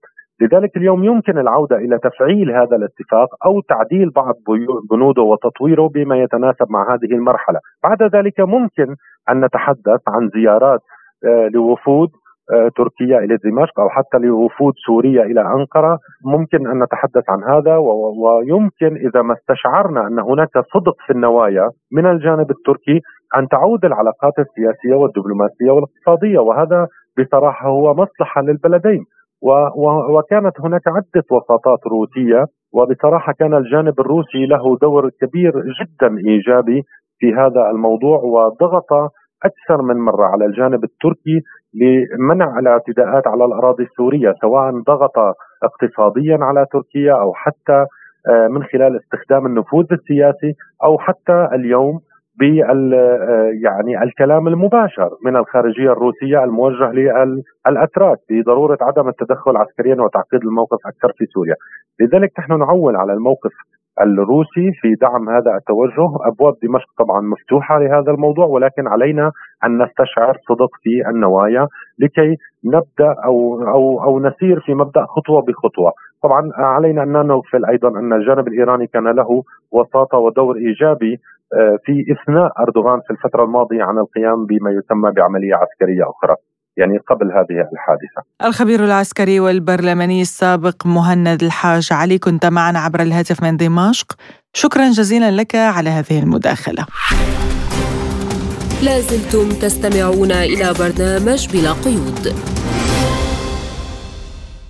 لذلك اليوم يمكن العودة إلى تفعيل هذا الاتفاق أو تعديل بعض بنوده وتطويره بما يتناسب مع هذه المرحلة. بعد ذلك ممكن أن نتحدث عن زيارات آه، لوفود تركيا إلى دمشق أو حتى لوفود سوريا إلى أنقرة. ممكن أن نتحدث عن هذا ويمكن إذا ما استشعرنا أن هناك صدق في النوايا من الجانب التركي أن تعود العلاقات السياسية والدبلوماسية والاقتصادية وهذا بصراحة هو مصلحة للبلدين. وكانت هناك عدة وساطات روسية وبصراحة كان الجانب الروسي له دور كبير جدا إيجابي في هذا الموضوع وضغط أكثر من مرة على الجانب التركي لمنع الاعتداءات على الأراضي السورية سواء ضغط اقتصاديا على تركيا أو حتى آه، من خلال استخدام النفوذ السياسي أو حتى اليوم بال يعني الكلام المباشر من الخارجية الروسية الموجه للاتراك بضروره عدم التدخل عسكريا وتعقيد الموقف أكثر في سوريا، لذلك نحن نعول على الموقف الروسي في دعم هذا التوجه، أبواب دمشق طبعا مفتوحة لهذا الموضوع ولكن علينا أن نستشعر صدق في النوايا لكي نبدأ أو أو أو نسير في مبدأ خطوة بخطوة، طبعا علينا أن نغفل أيضا أن الجانب الإيراني كان له وساطة ودور إيجابي آه، في إثناء أردوغان في الفترة الماضية عن القيام بما يسمى بعملية عسكرية أخرى. يعني قبل هذه الحادثة. الخبير العسكري والبرلماني السابق مهند الحاج علي كنت معنا عبر الهاتف من دمشق. شكرا جزيلا لك على هذه المداخلة. لازلتم تستمعون إلى برنامج بلا قيود.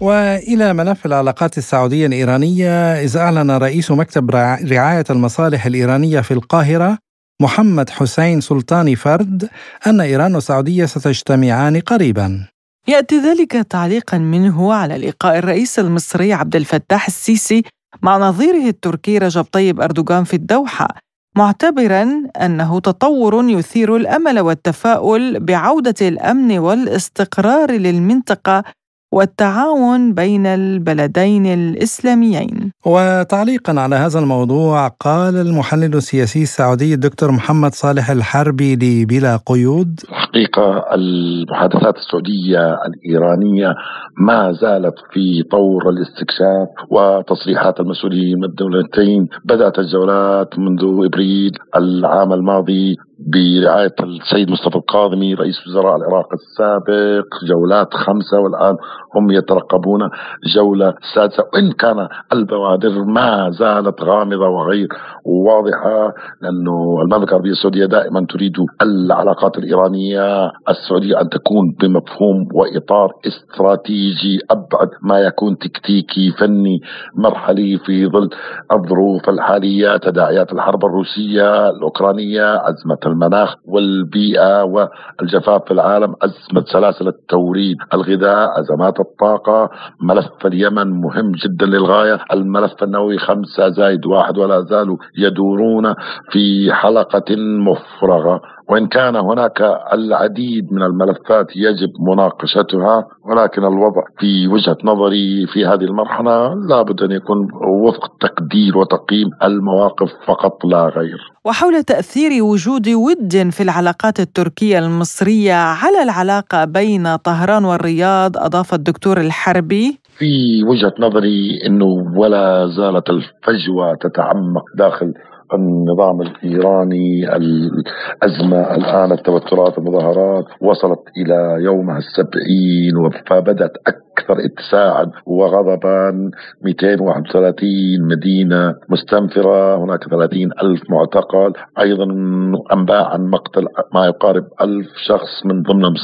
وإلى ملف العلاقات السعودية الإيرانية إذ أعلن رئيس مكتب رعاية المصالح الإيرانية في القاهرة محمد حسين سلطاني فرد أن إيران والسعودية ستجتمعان قريبا. يأتي ذلك تعليقا منه على لقاء الرئيس المصري عبد الفتاح السيسي مع نظيره التركي رجب طيب أردوغان في الدوحة معتبرا أنه تطور يثير الأمل والتفاؤل بعودة الأمن والاستقرار للمنطقة والتعاون بين البلدين الإسلاميين. وتعليقا على هذا الموضوع قال المحلل السياسي السعودي الدكتور محمد صالح الحربي لبلا قيود حقيقة المحادثات السعودية الإيرانية ما زالت في طور الاستكشاف وتصريحات المسؤولين من الدولتين بدأت الجولات منذ إبريل العام الماضي برعاية السيد مصطفى القاضمي رئيس وزراء العراق السابق جولات خمسة والآن هم يترقبون جولة سادسة وإن كان البوادر ما زالت غامضة وغير واضحة لأنه المملكة العربية السعودية دائما تريد العلاقات الإيرانية السعودية أن تكون بمفهوم وإطار استراتيجي أبعد ما يكون تكتيكي فني مرحلي في ظل الظروف الحالية تداعيات الحرب الروسية الأوكرانية أزمة المناخ والبيئة والجفاف في العالم أزمة سلاسل التوريد الغذاء أزمات الطاقة ملف اليمن مهم جدا للغاية الملف النووي خمسة زائد واحد ولا زالوا يدورون في حلقة مفرغة. وإن كان هناك العديد من الملفات يجب مناقشتها ولكن الوضع في وجهة نظري في هذه المرحلة لابد أن يكون وفق تقدير وتقييم المواقف فقط لا غير. وحول تأثير وجود ود في العلاقات التركية المصرية على العلاقة بين طهران والرياض أضاف الدكتور الحربي. في وجهة نظري أنه ولا زالت الفجوة تتعمق داخل النظام الإيراني الأزمة الآن التوترات المظاهرات وصلت إلى يومها السبعين فبدأت أكثر اتساعا وغضبا. 231 مدينة مستنفرة هناك 30 ألف معتقل. أيضا أنباء عن مقتل ما يقارب ألف شخص من ضمنهم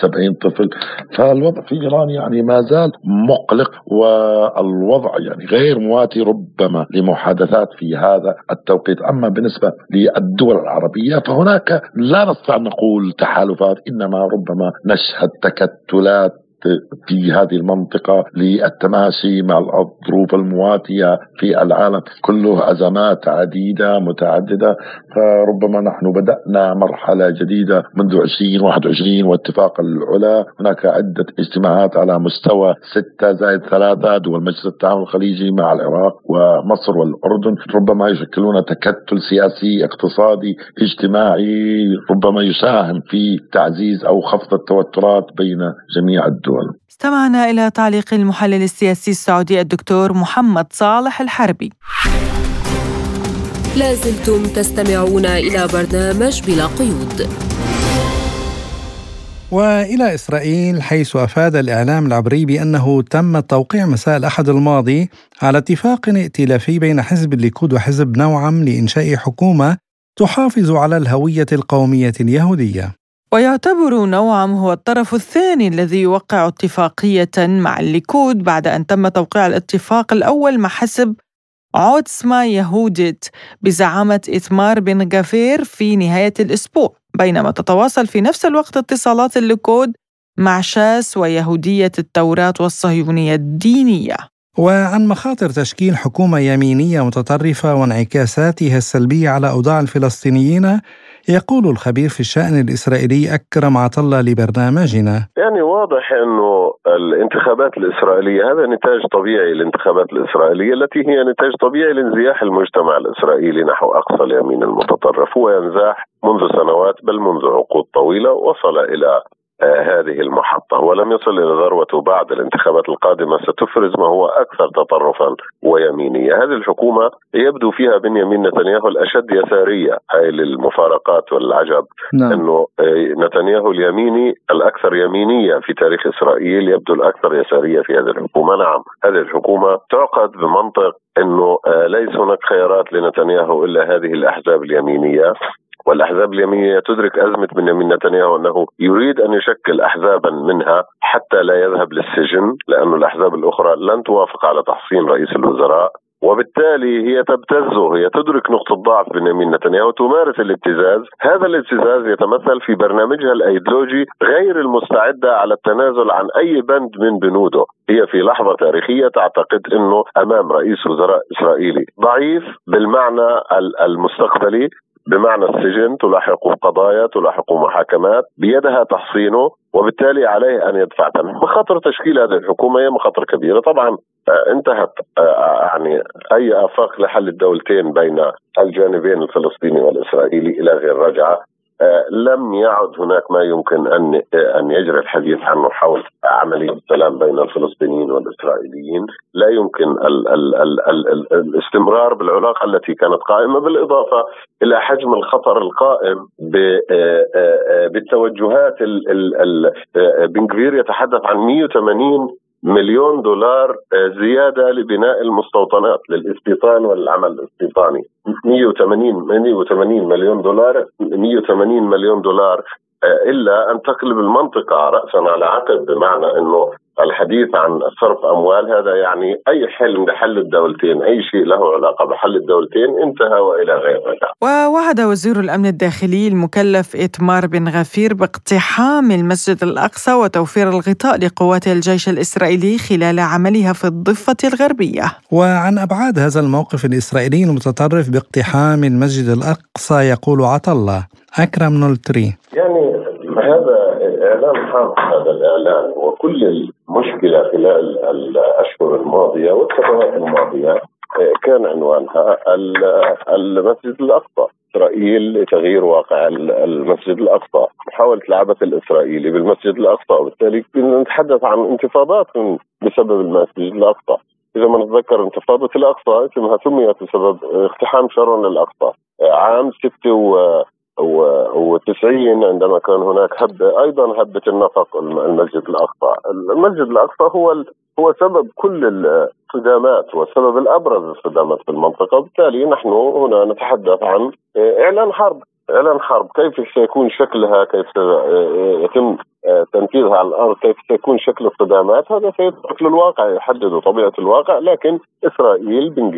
70 طفل. فالوضع في إيران يعني ما زال مقلق والوضع يعني غير مواتي ربما لمحادثات في هذا التوقيت. أما بالنسبة للدول العربية فهناك لا نستطيع أن نقول تحالفات إنما ربما نشهد تكتلات في هذه المنطقة للتماشي مع الظروف المواتية في العالم كله أزمات عديدة متعددة. فربما نحن بدأنا مرحلة جديدة منذ 2021 واتفاق العلا. هناك عدة اجتماعات على مستوى ستة زائد ثلاثة دول مجلس التعاون الخليجي مع العراق ومصر والأردن. ربما يشكلون تكتل سياسي اقتصادي اجتماعي ربما يساهم في تعزيز أو خفض التوترات بين جميع الدول. الدول استمعنا إلى تعليق المحلل السياسي السعودي الدكتور محمد صالح الحربي. لازلتم تستمعون إلى برنامج بلا قيود. وإلى إسرائيل حيث أفاد الإعلام العبري بأنه تم التوقيع مساء الأحد الماضي على اتفاق ائتلافي بين حزب الليكود وحزب نوعم لإنشاء حكومة تحافظ على الهوية القومية اليهودية. ويعتبر نوعم هو الطرف الثاني الذي يوقع اتفاقية مع الليكود بعد أن تم توقيع الاتفاق الأول مع حزب عوتسما يهودت بزعامة إثمار بن غفير في نهاية الأسبوع بينما تتواصل في نفس الوقت اتصالات الليكود مع شاس ويهودية التوراة والصهيونية الدينية. وعن مخاطر تشكيل حكومة يمينية متطرفة وانعكاساتها السلبية على أوضاع الفلسطينيين يقول الخبير في الشأن الإسرائيلي أكرم عطلة لبرنامجنا. يعني واضح أنه الانتخابات الإسرائيلية هذا نتاج طبيعي للانتخابات الإسرائيلية التي هي نتاج طبيعي لانزياح المجتمع الإسرائيلي نحو أقصى اليمين المتطرف هو ينزاح منذ سنوات بل منذ عقود طويلة وصل إلى هذه المحطة ولم يصل إلى ذروته بعد الانتخابات القادمة ستفرز ما هو أكثر تطرفا ويمينية. هذه الحكومة يبدو فيها بنيامين نتنياهو الأشد يسارية هاي للمفارقات والعجب. نعم. أنه نتنياهو اليميني الأكثر يمينية في تاريخ إسرائيل يبدو الأكثر يسارية في هذه الحكومة. نعم هذه الحكومة تعقد بمنطق أنه ليس هناك خيارات لنتنياهو إلا هذه الأحزاب اليمينية. والأحزاب اليمينية تدرك أزمة بنيامين نتنياهو أنه يريد أن يشكل احزابا منها حتى لا يذهب للسجن لأن الأحزاب الأخرى لن توافق على تحصين رئيس الوزراء. وبالتالي هي تبتزه هي تدرك نقطة ضعف بنيامين نتنياهو تمارس الابتزاز. هذا الابتزاز يتمثل في برنامجها الأيديولوجي غير المستعدة على التنازل عن أي بند من بنوده. هي في لحظة تاريخية تعتقد أنه أمام رئيس وزراء إسرائيلي. ضعيف بالمعنى المستقبلي بمعنى السجن تلاحق قضايا تلاحق محاكمات بيدها تحصينه وبالتالي عليه أن يدفع ثمن مخاطر تشكيل هذه الحكومة هي مخاطر كبيرة. طبعا آه، انتهت آه، يعني أي آفاق لحل الدولتين بين الجانبين الفلسطيني والإسرائيلي إلى غير رجعة. آه، لم يعد هناك ما يمكن أن أن يجري الحديث عنه حول عمليه السلام بين الفلسطينيين والإسرائيليين، لا يمكن ال ال ال ال ال الاستمرار بالعلاقة التي كانت قائمة بالإضافة إلى حجم الخطر القائم آه، بالتوجهات بن كفير يتحدث عن 180 مليون دولار آه، زيادة لبناء المستوطنات للاستيطان والعمل الاستيطاني. 180 180 مليون دولار 180 مليون دولار آه، إلا أن تقلب المنطقة رأسا على عقب بمعنى أنه الحديث عن صرف أموال هذا يعني أي حلم لحل الدولتين، أي شيء له علاقة بحل الدولتين انتهى وإلى غير ذلك. ووعد وزير الأمن الداخلي المكلف إتمار بن غفير باقتحام المسجد الأقصى وتوفير الغطاء لقوات الجيش الإسرائيلي خلال عملها في الضفة الغربية. وعن أبعاد هذا الموقف الإسرائيلي المتطرف باقتحام المسجد الأقصى يقول عطله أكرم نولتري. يعني هذا اعلان حاط هذا الاعلان وكل المشكلة خلال الأشهر الماضية والسنوات الماضية آه، كان عنوانها المسجد الأقصى. إسرائيل لتغيير واقع المسجد الأقصى، محاوله العبث الإسرائيلي بالمسجد الأقصى وبالتالي كنا نتحدث عن انتفاضات بسبب المسجد الأقصى. إذا ما نتذكر انتفاضة الأقصى اسمها سميت بسبب اقتحام شارون للاقصى عام 6 و و90 عندما كان هناك هبة أيضا هبة النفق المسجد الأقصى، المسجد الأقصى هو هو سبب كل الصدامات والسبب الأبرز الصدامات في المنطقة، وبالتالي نحن هنا نتحدث عن إعلان حرب، إعلان حرب، كيف سيكون شكلها؟ كيف يتم تنفيذها على الأرض؟ كيف سيكون شكل الصدامات؟ هذا سيترك للواقع يحدد طبيعة الواقع، لكن إسرائيل بن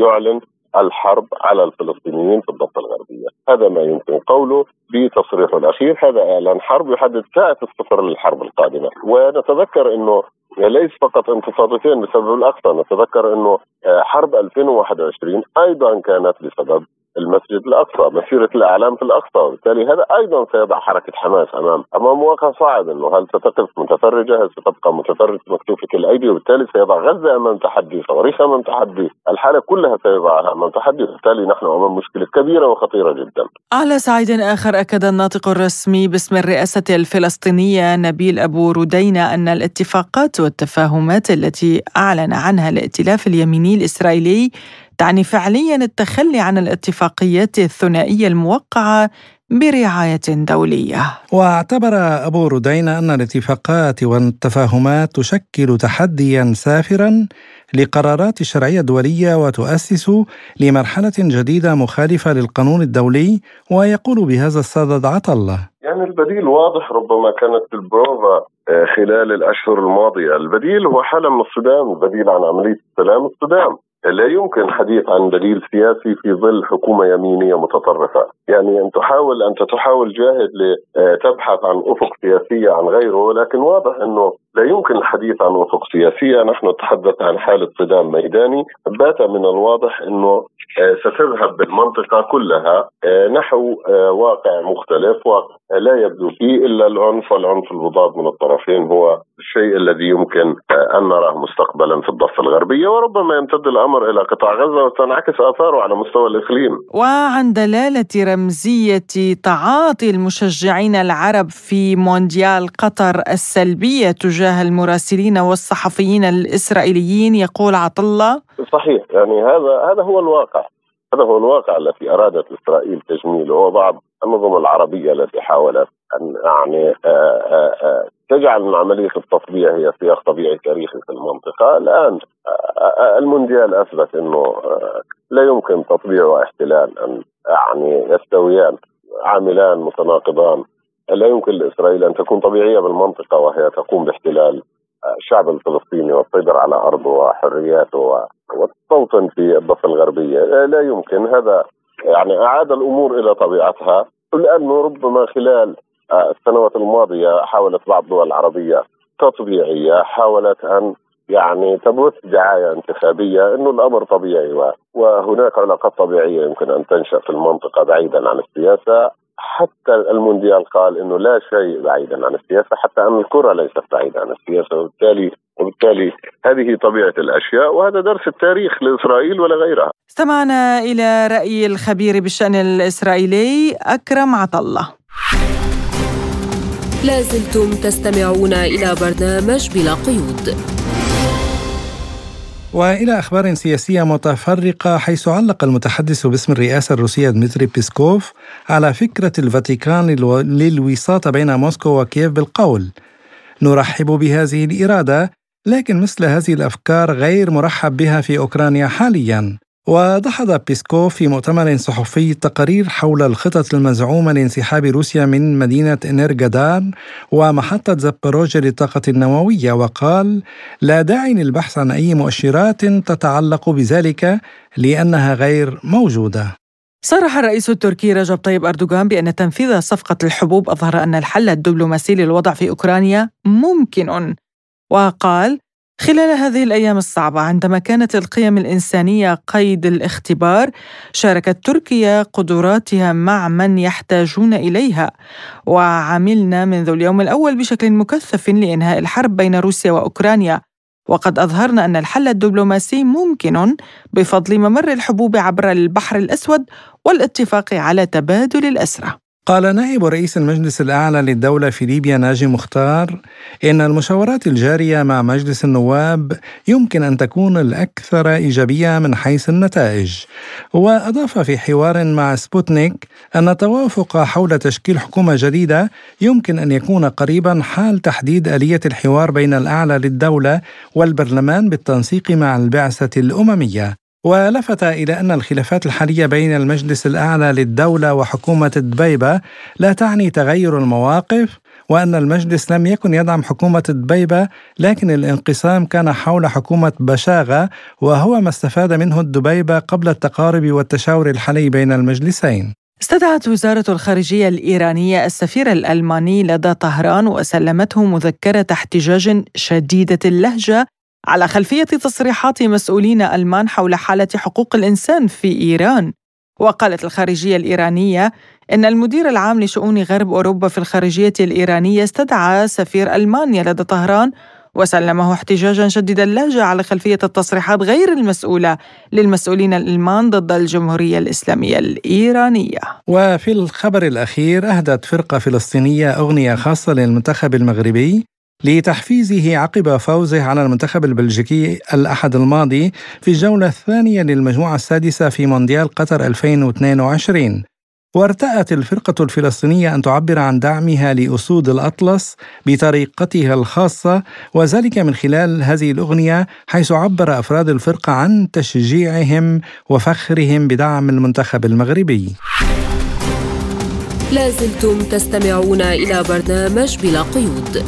يعلن الحرب على الفلسطينيين في الضفة الغربية، هذا ما يمكن قوله بتصريحه الأخير، هذا إعلان حرب يحدد ساعة الصفر للحرب القادمة، ونتذكر إنه ليس فقط انتفاضتين بسبب الاقصى، نتذكر إنه حرب 2021 أيضا كانت بسبب المسجد الأقصى، مسيرة الإعلام في الأقصى، وبالتالي هذا أيضا سيضع حركة حماس أمام أمام واقع صعب إنه هل ستقف متفرجة؟ هل ستبقى متفرج مكتوفه الايدي؟ وبالتالي سيضع غزة أمام تحدي، صواريخ أمام تحدي، الحالة كلها سيضعها أمام تحدي، وبالتالي نحن أمام مشكلة كبيرة وخطيرة جدا. على صعيد آخر أكد الناطق الرسمي باسم الرئاسة الفلسطينية نبيل أبو ردينه أن الاتفاقات والتفاهمات التي أعلن عنها الائتلاف اليميني الإسرائيلي تعني فعليا التخلي عن الاتفاقيات الثنائية الموقعة برعاية دولية. واعتبر أبو ردين أن الاتفاقات والتفاهمات تشكل تحديا سافرا لقرارات الشرعيه الدوليه وتؤسس لمرحلة جديدة مخالفة للقانون الدولي ويقول بهذا الصدد عطله. يعني البديل واضح ربما كانت البروفا خلال الأشهر الماضية، البديل هو حالة من الصدام، البديل عن عملية السلام الصدام. لا يمكن حديث عن دليل سياسي في ظل حكومة يمينية متطرفة، يعني أن تحاول انت تحاول جاهد لتبحث عن أفق سياسية عن غيره، لكن واضح أنه لا يمكن الحديث عن افق سياسية، نحن نتحدث عن حالة صدام ميداني، بات من الواضح إنه ستذهب بالمنطقة كلها نحو واقع مختلف، واقع لا يبدو فيه إلا العنف. والعنف المضاد من الطرفين هو الشيء الذي يمكن أن نراه مستقبلا في الضفة الغربية وربما يمتد الأمر إلى قطاع غزة وتنعكس آثاره على مستوى الإقليم. وعن دلالة رمزية تعاطي المشجعين العرب في مونديال قطر السلبية تجاه المراسلين والصحفيين الإسرائيليين يقول عطله صحيح يعني هذا هذا هو الواقع. هذا هو الواقع الذي أرادت إسرائيل تجميله. وبعض النظم العربية التي حاولت أن يعني آآ آآ تجعل من عمليه التطبيع هي سياق طبيعي تاريخي في المنطقة، الآن المونديال أثبت إنه لا يمكن تطبيع واحتلال أن يعني يستويان عاملان متناقضان، لا يمكن لإسرائيل أن تكون طبيعية بالمنطقة وهي تقوم باحتلال الشعب الفلسطيني والسيطرة على أرضه وحرياته والتوطن في الضفة الغربية. لا يمكن. هذا يعني أعاد الأمور إلى طبيعتها. لأنه ربما خلال السنوات الماضية حاولت بعض الدول العربية تطبيعية حاولت أن يعني تبث دعاية انتخابية أنه الأمر طبيعي وهناك علاقات طبيعية يمكن أن تنشأ في المنطقة بعيدا عن السياسة. حتى المونديال قال إنه لا شيء بعيدا عن السياسة حتى أن الكرة ليست بعيدة عن السياسة وبالتالي وبالتالي هذه طبيعة الأشياء وهذا درس التاريخ لإسرائيل ولا غيرها. استمعنا إلى رأي الخبير بالشأن الإسرائيلي أكرم عطله. لازلتم تستمعون إلى برنامج بلا قيود. وإلى أخبار سياسية متفرقة حيث علق المتحدث باسم الرئاسة الروسية دمتري بيسكوف على فكرة الفاتيكان للوساطه بين موسكو وكييف بالقول. نرحب بهذه الإرادة لكن مثل هذه الأفكار غير مرحب بها في أوكرانيا حاليا. ودحض بيسكوف في مؤتمر صحفي تقارير حول الخطط المزعومة لانسحاب روسيا من مدينة إنرجدار ومحطة زابروجيا للطاقة النووية وقال لا داعي للبحث عن أي مؤشرات تتعلق بذلك لأنها غير موجودة. صرح الرئيس التركي رجب طيب أردوغان بأن تنفيذ صفقة الحبوب أظهر أن الحل الدبلوماسي للوضع في أوكرانيا ممكن وقال خلال هذه الأيام الصعبة عندما كانت القيم الإنسانية قيد الاختبار شاركت تركيا قدراتها مع من يحتاجون إليها. وعملنا منذ اليوم الأول بشكل مكثف لإنهاء الحرب بين روسيا وأوكرانيا. وقد أظهرنا أن الحل الدبلوماسي ممكن بفضل ممر الحبوب عبر البحر الأسود والاتفاق على تبادل الأسرى. قال نائب رئيس المجلس الأعلى للدولة في ليبيا ناجي مختار إن المشاورات الجارية مع مجلس النواب يمكن أن تكون الأكثر إيجابية من حيث النتائج. وأضاف في حوار مع سبوتنيك أن التوافق حول تشكيل حكومة جديدة يمكن أن يكون قريبا حال تحديد آلية الحوار بين الأعلى للدولة والبرلمان بالتنسيق مع البعثة الأممية. ولفت إلى أن الخلافات الحالية بين المجلس الأعلى للدولة وحكومة دبيبة لا تعني تغير المواقف وأن المجلس لم يكن يدعم حكومة دبيبة لكن الانقسام كان حول حكومة بشاغة وهو ما استفاد منه الدبيبة قبل التقارب والتشاور الحالي بين المجلسين. استدعت وزارة الخارجية الإيرانية السفير الألماني لدى طهران وسلمته مذكرة احتجاج شديدة اللهجة على خلفية تصريحات مسؤولين ألمان حول حالة حقوق الإنسان في إيران. وقالت الخارجية الإيرانية إن المدير العام لشؤون غرب أوروبا في الخارجية الإيرانية استدعى سفير ألمانيا لدى طهران وسلمه احتجاجا شديد اللهجة على خلفية التصريحات غير المسؤولة للمسؤولين الألمان ضد الجمهورية الإسلامية الإيرانية. وفي الخبر الأخير أهدت فرقة فلسطينية أغنية خاصة للمنتخب المغربي لتحفيزه عقب فوزه على المنتخب البلجيكي الأحد الماضي في الجولة الثانية للمجموعة السادسة في مونديال قطر 2022 وارتأت الفرقة الفلسطينية أن تعبر عن دعمها لأسود الأطلس بطريقتها الخاصة وذلك من خلال هذه الأغنية حيث عبر أفراد الفرقة عن تشجيعهم وفخرهم بدعم المنتخب المغربي. لازلتم تستمعون إلى برنامج بلا قيود.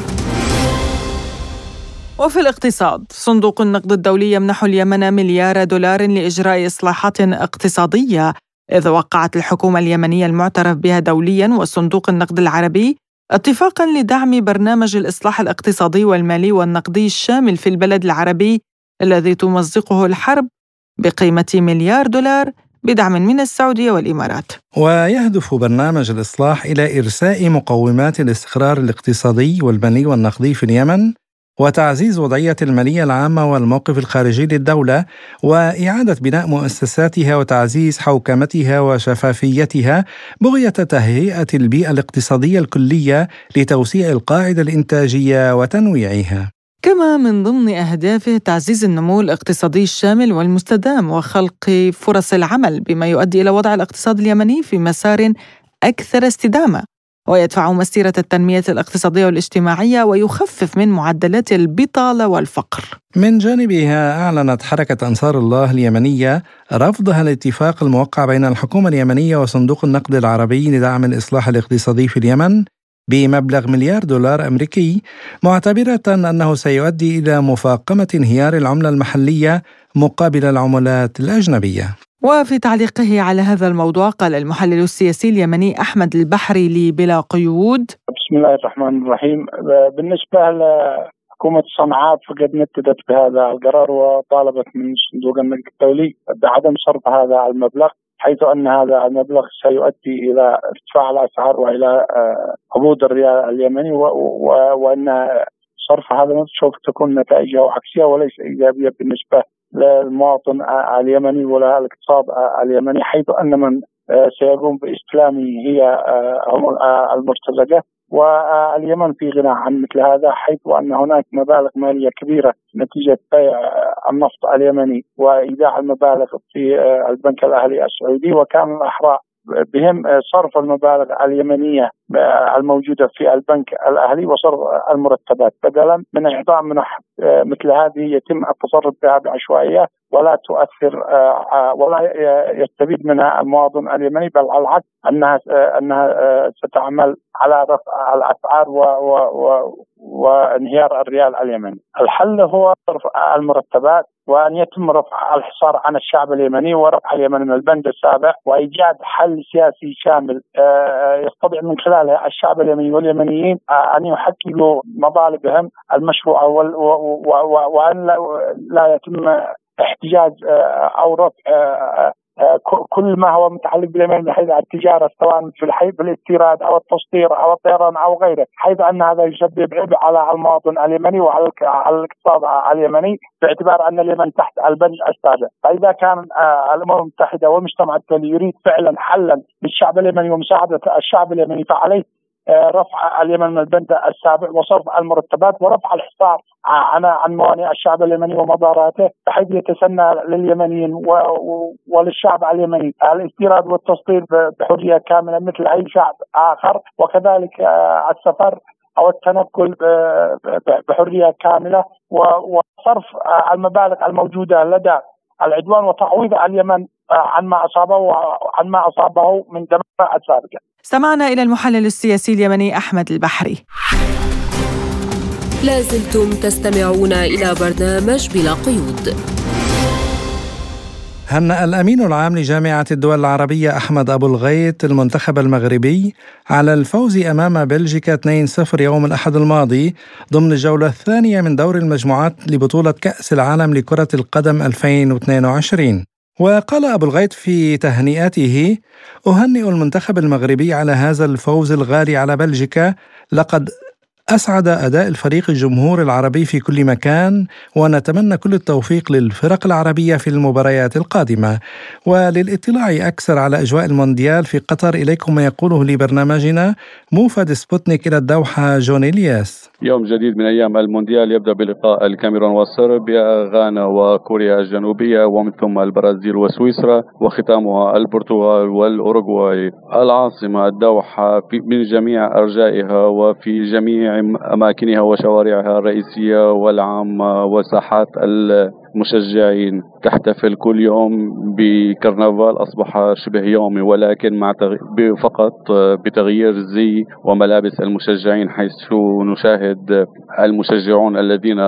وفي الاقتصاد صندوق النقد الدولي يمنح اليمن مليار دولار لإجراء إصلاحات اقتصادية إذ وقعت الحكومة اليمنية المعترف بها دوليا وصندوق النقد العربي اتفاقا لدعم برنامج الإصلاح الاقتصادي والمالي والنقدي الشامل في البلد العربي الذي تمزقه الحرب بقيمة مليار دولار بدعم من السعودية والإمارات. ويهدف برنامج الإصلاح إلى إرساء مقومات الاستقرار الاقتصادي والمالي والنقدي في اليمن وتعزيز وضعية المالية العامة والموقف الخارجي للدولة وإعادة بناء مؤسساتها وتعزيز حوكمتها وشفافيتها بغية تهيئة البيئة الاقتصادية الكلية لتوسيع القاعدة الإنتاجية وتنويعها. كما من ضمن أهدافه تعزيز النمو الاقتصادي الشامل والمستدام وخلق فرص العمل بما يؤدي إلى وضع الاقتصاد اليمني في مسار أكثر استدامة ويدفع مسيرة التنمية الاقتصادية والاجتماعية ويخفف من معدلات البطالة والفقر. من جانبها أعلنت حركة أنصار الله اليمنية رفضها الاتفاق الموقع بين الحكومة اليمنية وصندوق النقد العربي لدعم الإصلاح الاقتصادي في اليمن بمبلغ مليار دولار أمريكي معتبرة أنه سيؤدي إلى مفاقمة انهيار العملة المحلية مقابل العملات الأجنبية وفي تعليقه على هذا الموضوع قال المحلل السياسي اليمني أحمد البحري لبلا قيود. بسم الله الرحمن الرحيم. بالنسبة حكومة صنعاء فقد نددت بهذا القرار وطالبت من صندوق النقد الدولي بعدم صرف هذا المبلغ حيث أن هذا المبلغ سيؤدي إلى ارتفاع الأسعار وإلى هبوط الريال اليمني وأن صرف هذا سوف تكون نتائجه عكسية وليس إيجابية بالنسبة للمواطن اليمني ولا الاقتصاد اليمني حيث أن من سيقوم باستلامه هي هم المرتزقة. واليمن في غنى عن مثل هذا حيث أن هناك مبالغ مالية كبيرة نتيجة بيع النفط اليمني وإيداع المبالغ في البنك الأهلي السعودي وكان الاحرى بهم صرف المبالغ اليمنية الموجودة في البنك الأهلي وصرف المرتبات. بدلا من إعطاء منح مثل هذه يتم التصرف بها بعشوائية. ولا تؤثر ولا يستفيد منها المواطن اليمني بل على العكس أنها أنها ستعمل على رفع الأسعار وانهيار الريال اليمني. الحل هو رفع المرتبات وأن يتم رفع الحصار عن الشعب اليمني ورفع اليمن من البند السابع وإيجاد حل سياسي شامل يستطيع من خلاله الشعب اليمني واليمنيين أن يحققوا مطالبهم المشروعه وأن لا يتم احتجاج أو رفع كل ما هو متعلق باليمن من حيث التجارة سواء في الحي في الاستيراد أو التصدير أو الطيران أو غيره حيث أن هذا يسبب عبء على المواطن اليمني وعلى على الاقتصاد اليمني باعتبار أن اليمن تحت البند السابع فإذا كان الأمم المتحدة والمجتمع الدولي يريد فعلا حلا للشعب اليمني ومساعدة الشعب اليمني فعليه آه، رفع اليمن من البند السابع وصرف المرتبات ورفع الحصار عن عن موانئ الشعب اليمني ومضاراته بحيث يتسنى لليمنيين وللشعب اليمني الاستيراد والتصدير بحرية كاملة مثل أي شعب آخر. وكذلك آه، السفر أو التنقل بحرية كاملة وصرف آه، المبالغ الموجودة لدى العدوان وتعويض اليمن عن ما أصابه وعن ما أصابه من دمار السابقه. استمعنا إلى المحلل السياسي اليمني أحمد البحري. لازلتم تستمعون إلى برنامج بلا قيود. هنأ الأمين العام لجامعة الدول العربية أحمد أبو الغيط المنتخب المغربي على الفوز أمام بلجيكا 2-0 يوم الأحد الماضي ضمن الجولة الثانية من دور المجموعات لبطولة كأس العالم لكرة القدم 2022 وقال أبو الغيط في تهنئته أهنئ المنتخب المغربي على هذا الفوز الغالي على بلجيكا لقد أسعد أداء الفريق الجمهور العربي في كل مكان ونتمنى كل التوفيق للفرق العربية في المباريات القادمة. وللاطلاع أكثر على أجواء المونديال في قطر إليكم ما يقوله لبرنامجنا موفد سبوتنيك إلى الدوحة جون إلياس. يوم جديد من أيام المونديال يبدأ بلقاء الكاميرون وصربيا غانا وكوريا الجنوبية ومن ثم البرازيل وسويسرا وختامها البرتغال والأوروغواي. العاصمة الدوحة من جميع أرجائها وفي جميع أماكنها وشوارعها الرئيسية والعامة وساحات المشجعين تحتفل كل يوم بكرنفال أصبح شبه يومي ولكن مع فقط بتغيير الزي وملابس المشجعين حيث نشاهد المشجعون الذين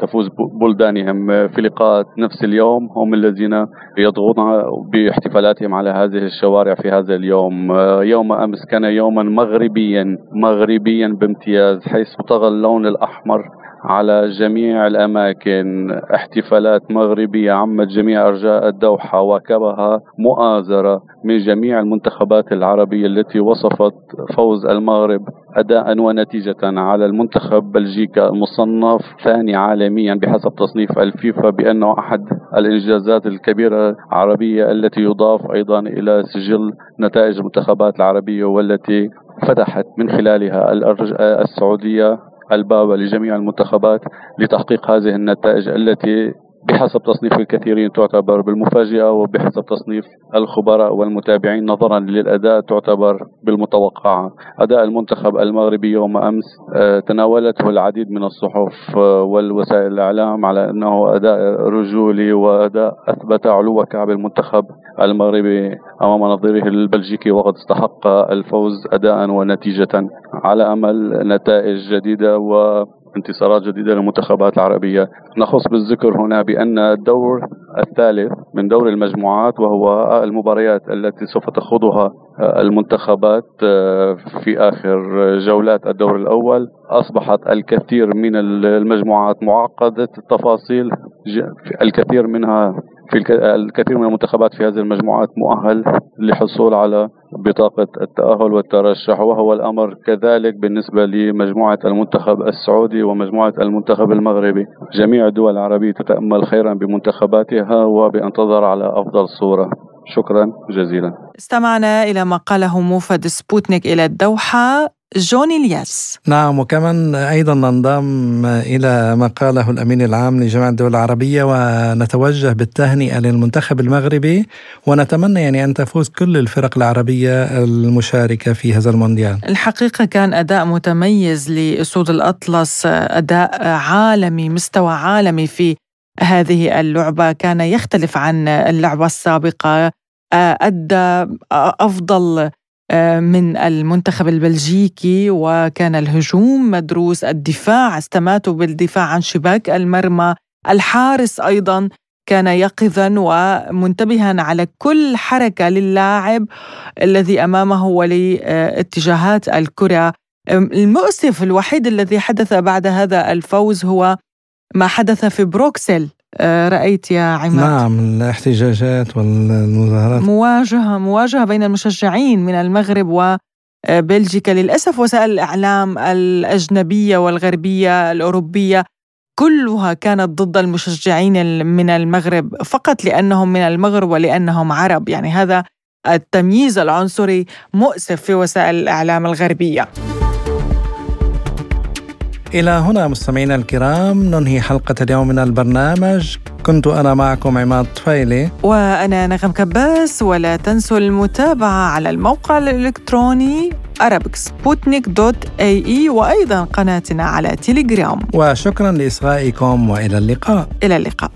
تفوز بلدانهم في لقاءات نفس اليوم هم الذين يضغطون باحتفالاتهم على هذه الشوارع في هذا اليوم. يوم أمس كان يوما مغربيا مغربيا بامتياز حيث طغى اللون الأحمر على جميع الأماكن. احتفالات مغربية عمت جميع أرجاء الدوحة واكبها مؤازرة من جميع المنتخبات العربية التي وصفت فوز المغرب أداء ونتيجة على المنتخب بلجيكا المصنف ثاني عالميا بحسب تصنيف الفيفا بأنه أحد الإنجازات الكبيرة العربية التي يضاف أيضا إلى سجل نتائج المنتخبات العربية والتي فتحت من خلالها السعودية. الباب لجميع المنتخبات لتحقيق هذه النتائج التي بحسب تصنيف الكثيرين تعتبر بالمفاجئة وبحسب تصنيف الخبراء والمتابعين نظرا للأداء تعتبر بالمتوقعة أداء المنتخب المغربي يوم أمس آه، تناولته العديد من الصحف آه، والوسائل الإعلام على أنه أداء رجولي وأداء أثبت علو كعب المنتخب المغربي أمام نظيره البلجيكي وقد استحق الفوز أداء ونتيجة على أمل نتائج جديدة و انتصارات جديدة للمنتخبات العربية. نخص بالذكر هنا بأن الدور الثالث من دور المجموعات وهو المباريات التي سوف تخوضها المنتخبات في آخر جولات الدور الأول. أصبحت الكثير من المجموعات معقدة التفاصيل الكثير منها في الكثير من المنتخبات في هذه المجموعات مؤهل للحصول على بطاقة التأهل والترشح وهو الأمر كذلك بالنسبة لمجموعة المنتخب السعودي ومجموعة المنتخب المغربي. جميع الدول العربية تتأمل خيرا بمنتخباتها وبأن تظهر على أفضل صورة. شكرا جزيلا. استمعنا إلى ما قاله موفد سبوتنيك إلى الدوحة. جوني الياس. نعم وكمان أيضا ننضم إلى ما قاله الأمين العام لجامعة الدول العربية ونتوجه بالتهنئة للمنتخب المغربي ونتمنى يعني أن تفوز كل الفرق العربية المشاركة في هذا المونديال. الحقيقة كان أداء متميز لأسود الأطلس أداء عالمي مستوى عالمي في هذه اللعبة. كان يختلف عن اللعبة السابقة أدى أفضل من المنتخب البلجيكي وكان الهجوم مدروس الدفاع استماتوا بالدفاع عن شباك المرمى الحارس أيضا كان يقظا ومنتبها على كل حركة للاعب الذي أمامه ولاتجاهات الكرة. المؤسف الوحيد الذي حدث بعد هذا الفوز هو ما حدث في بروكسل. رأيت يا عماد. نعم الاحتجاجات والمظاهرات. مواجهة مواجهة بين المشجعين من المغرب و بلجيكا للأسف. وسائل الإعلام الأجنبية والغربية الأوروبية كلها كانت ضد المشجعين من المغرب فقط لأنهم من المغرب ولأنهم عرب. يعني هذا التمييز العنصري مؤسف في وسائل الإعلام الغربية. إلى هنا مستمعينا الكرام ننهي حلقة اليوم من البرنامج. كنت أنا معكم عماد طفيلي. وأنا نغم كباس ولا تنسوا المتابعة على الموقع الإلكتروني arabicsputnik.ae وأيضا قناتنا على تيليجرام. وشكرا لإصغائكم وإلى اللقاء. إلى اللقاء.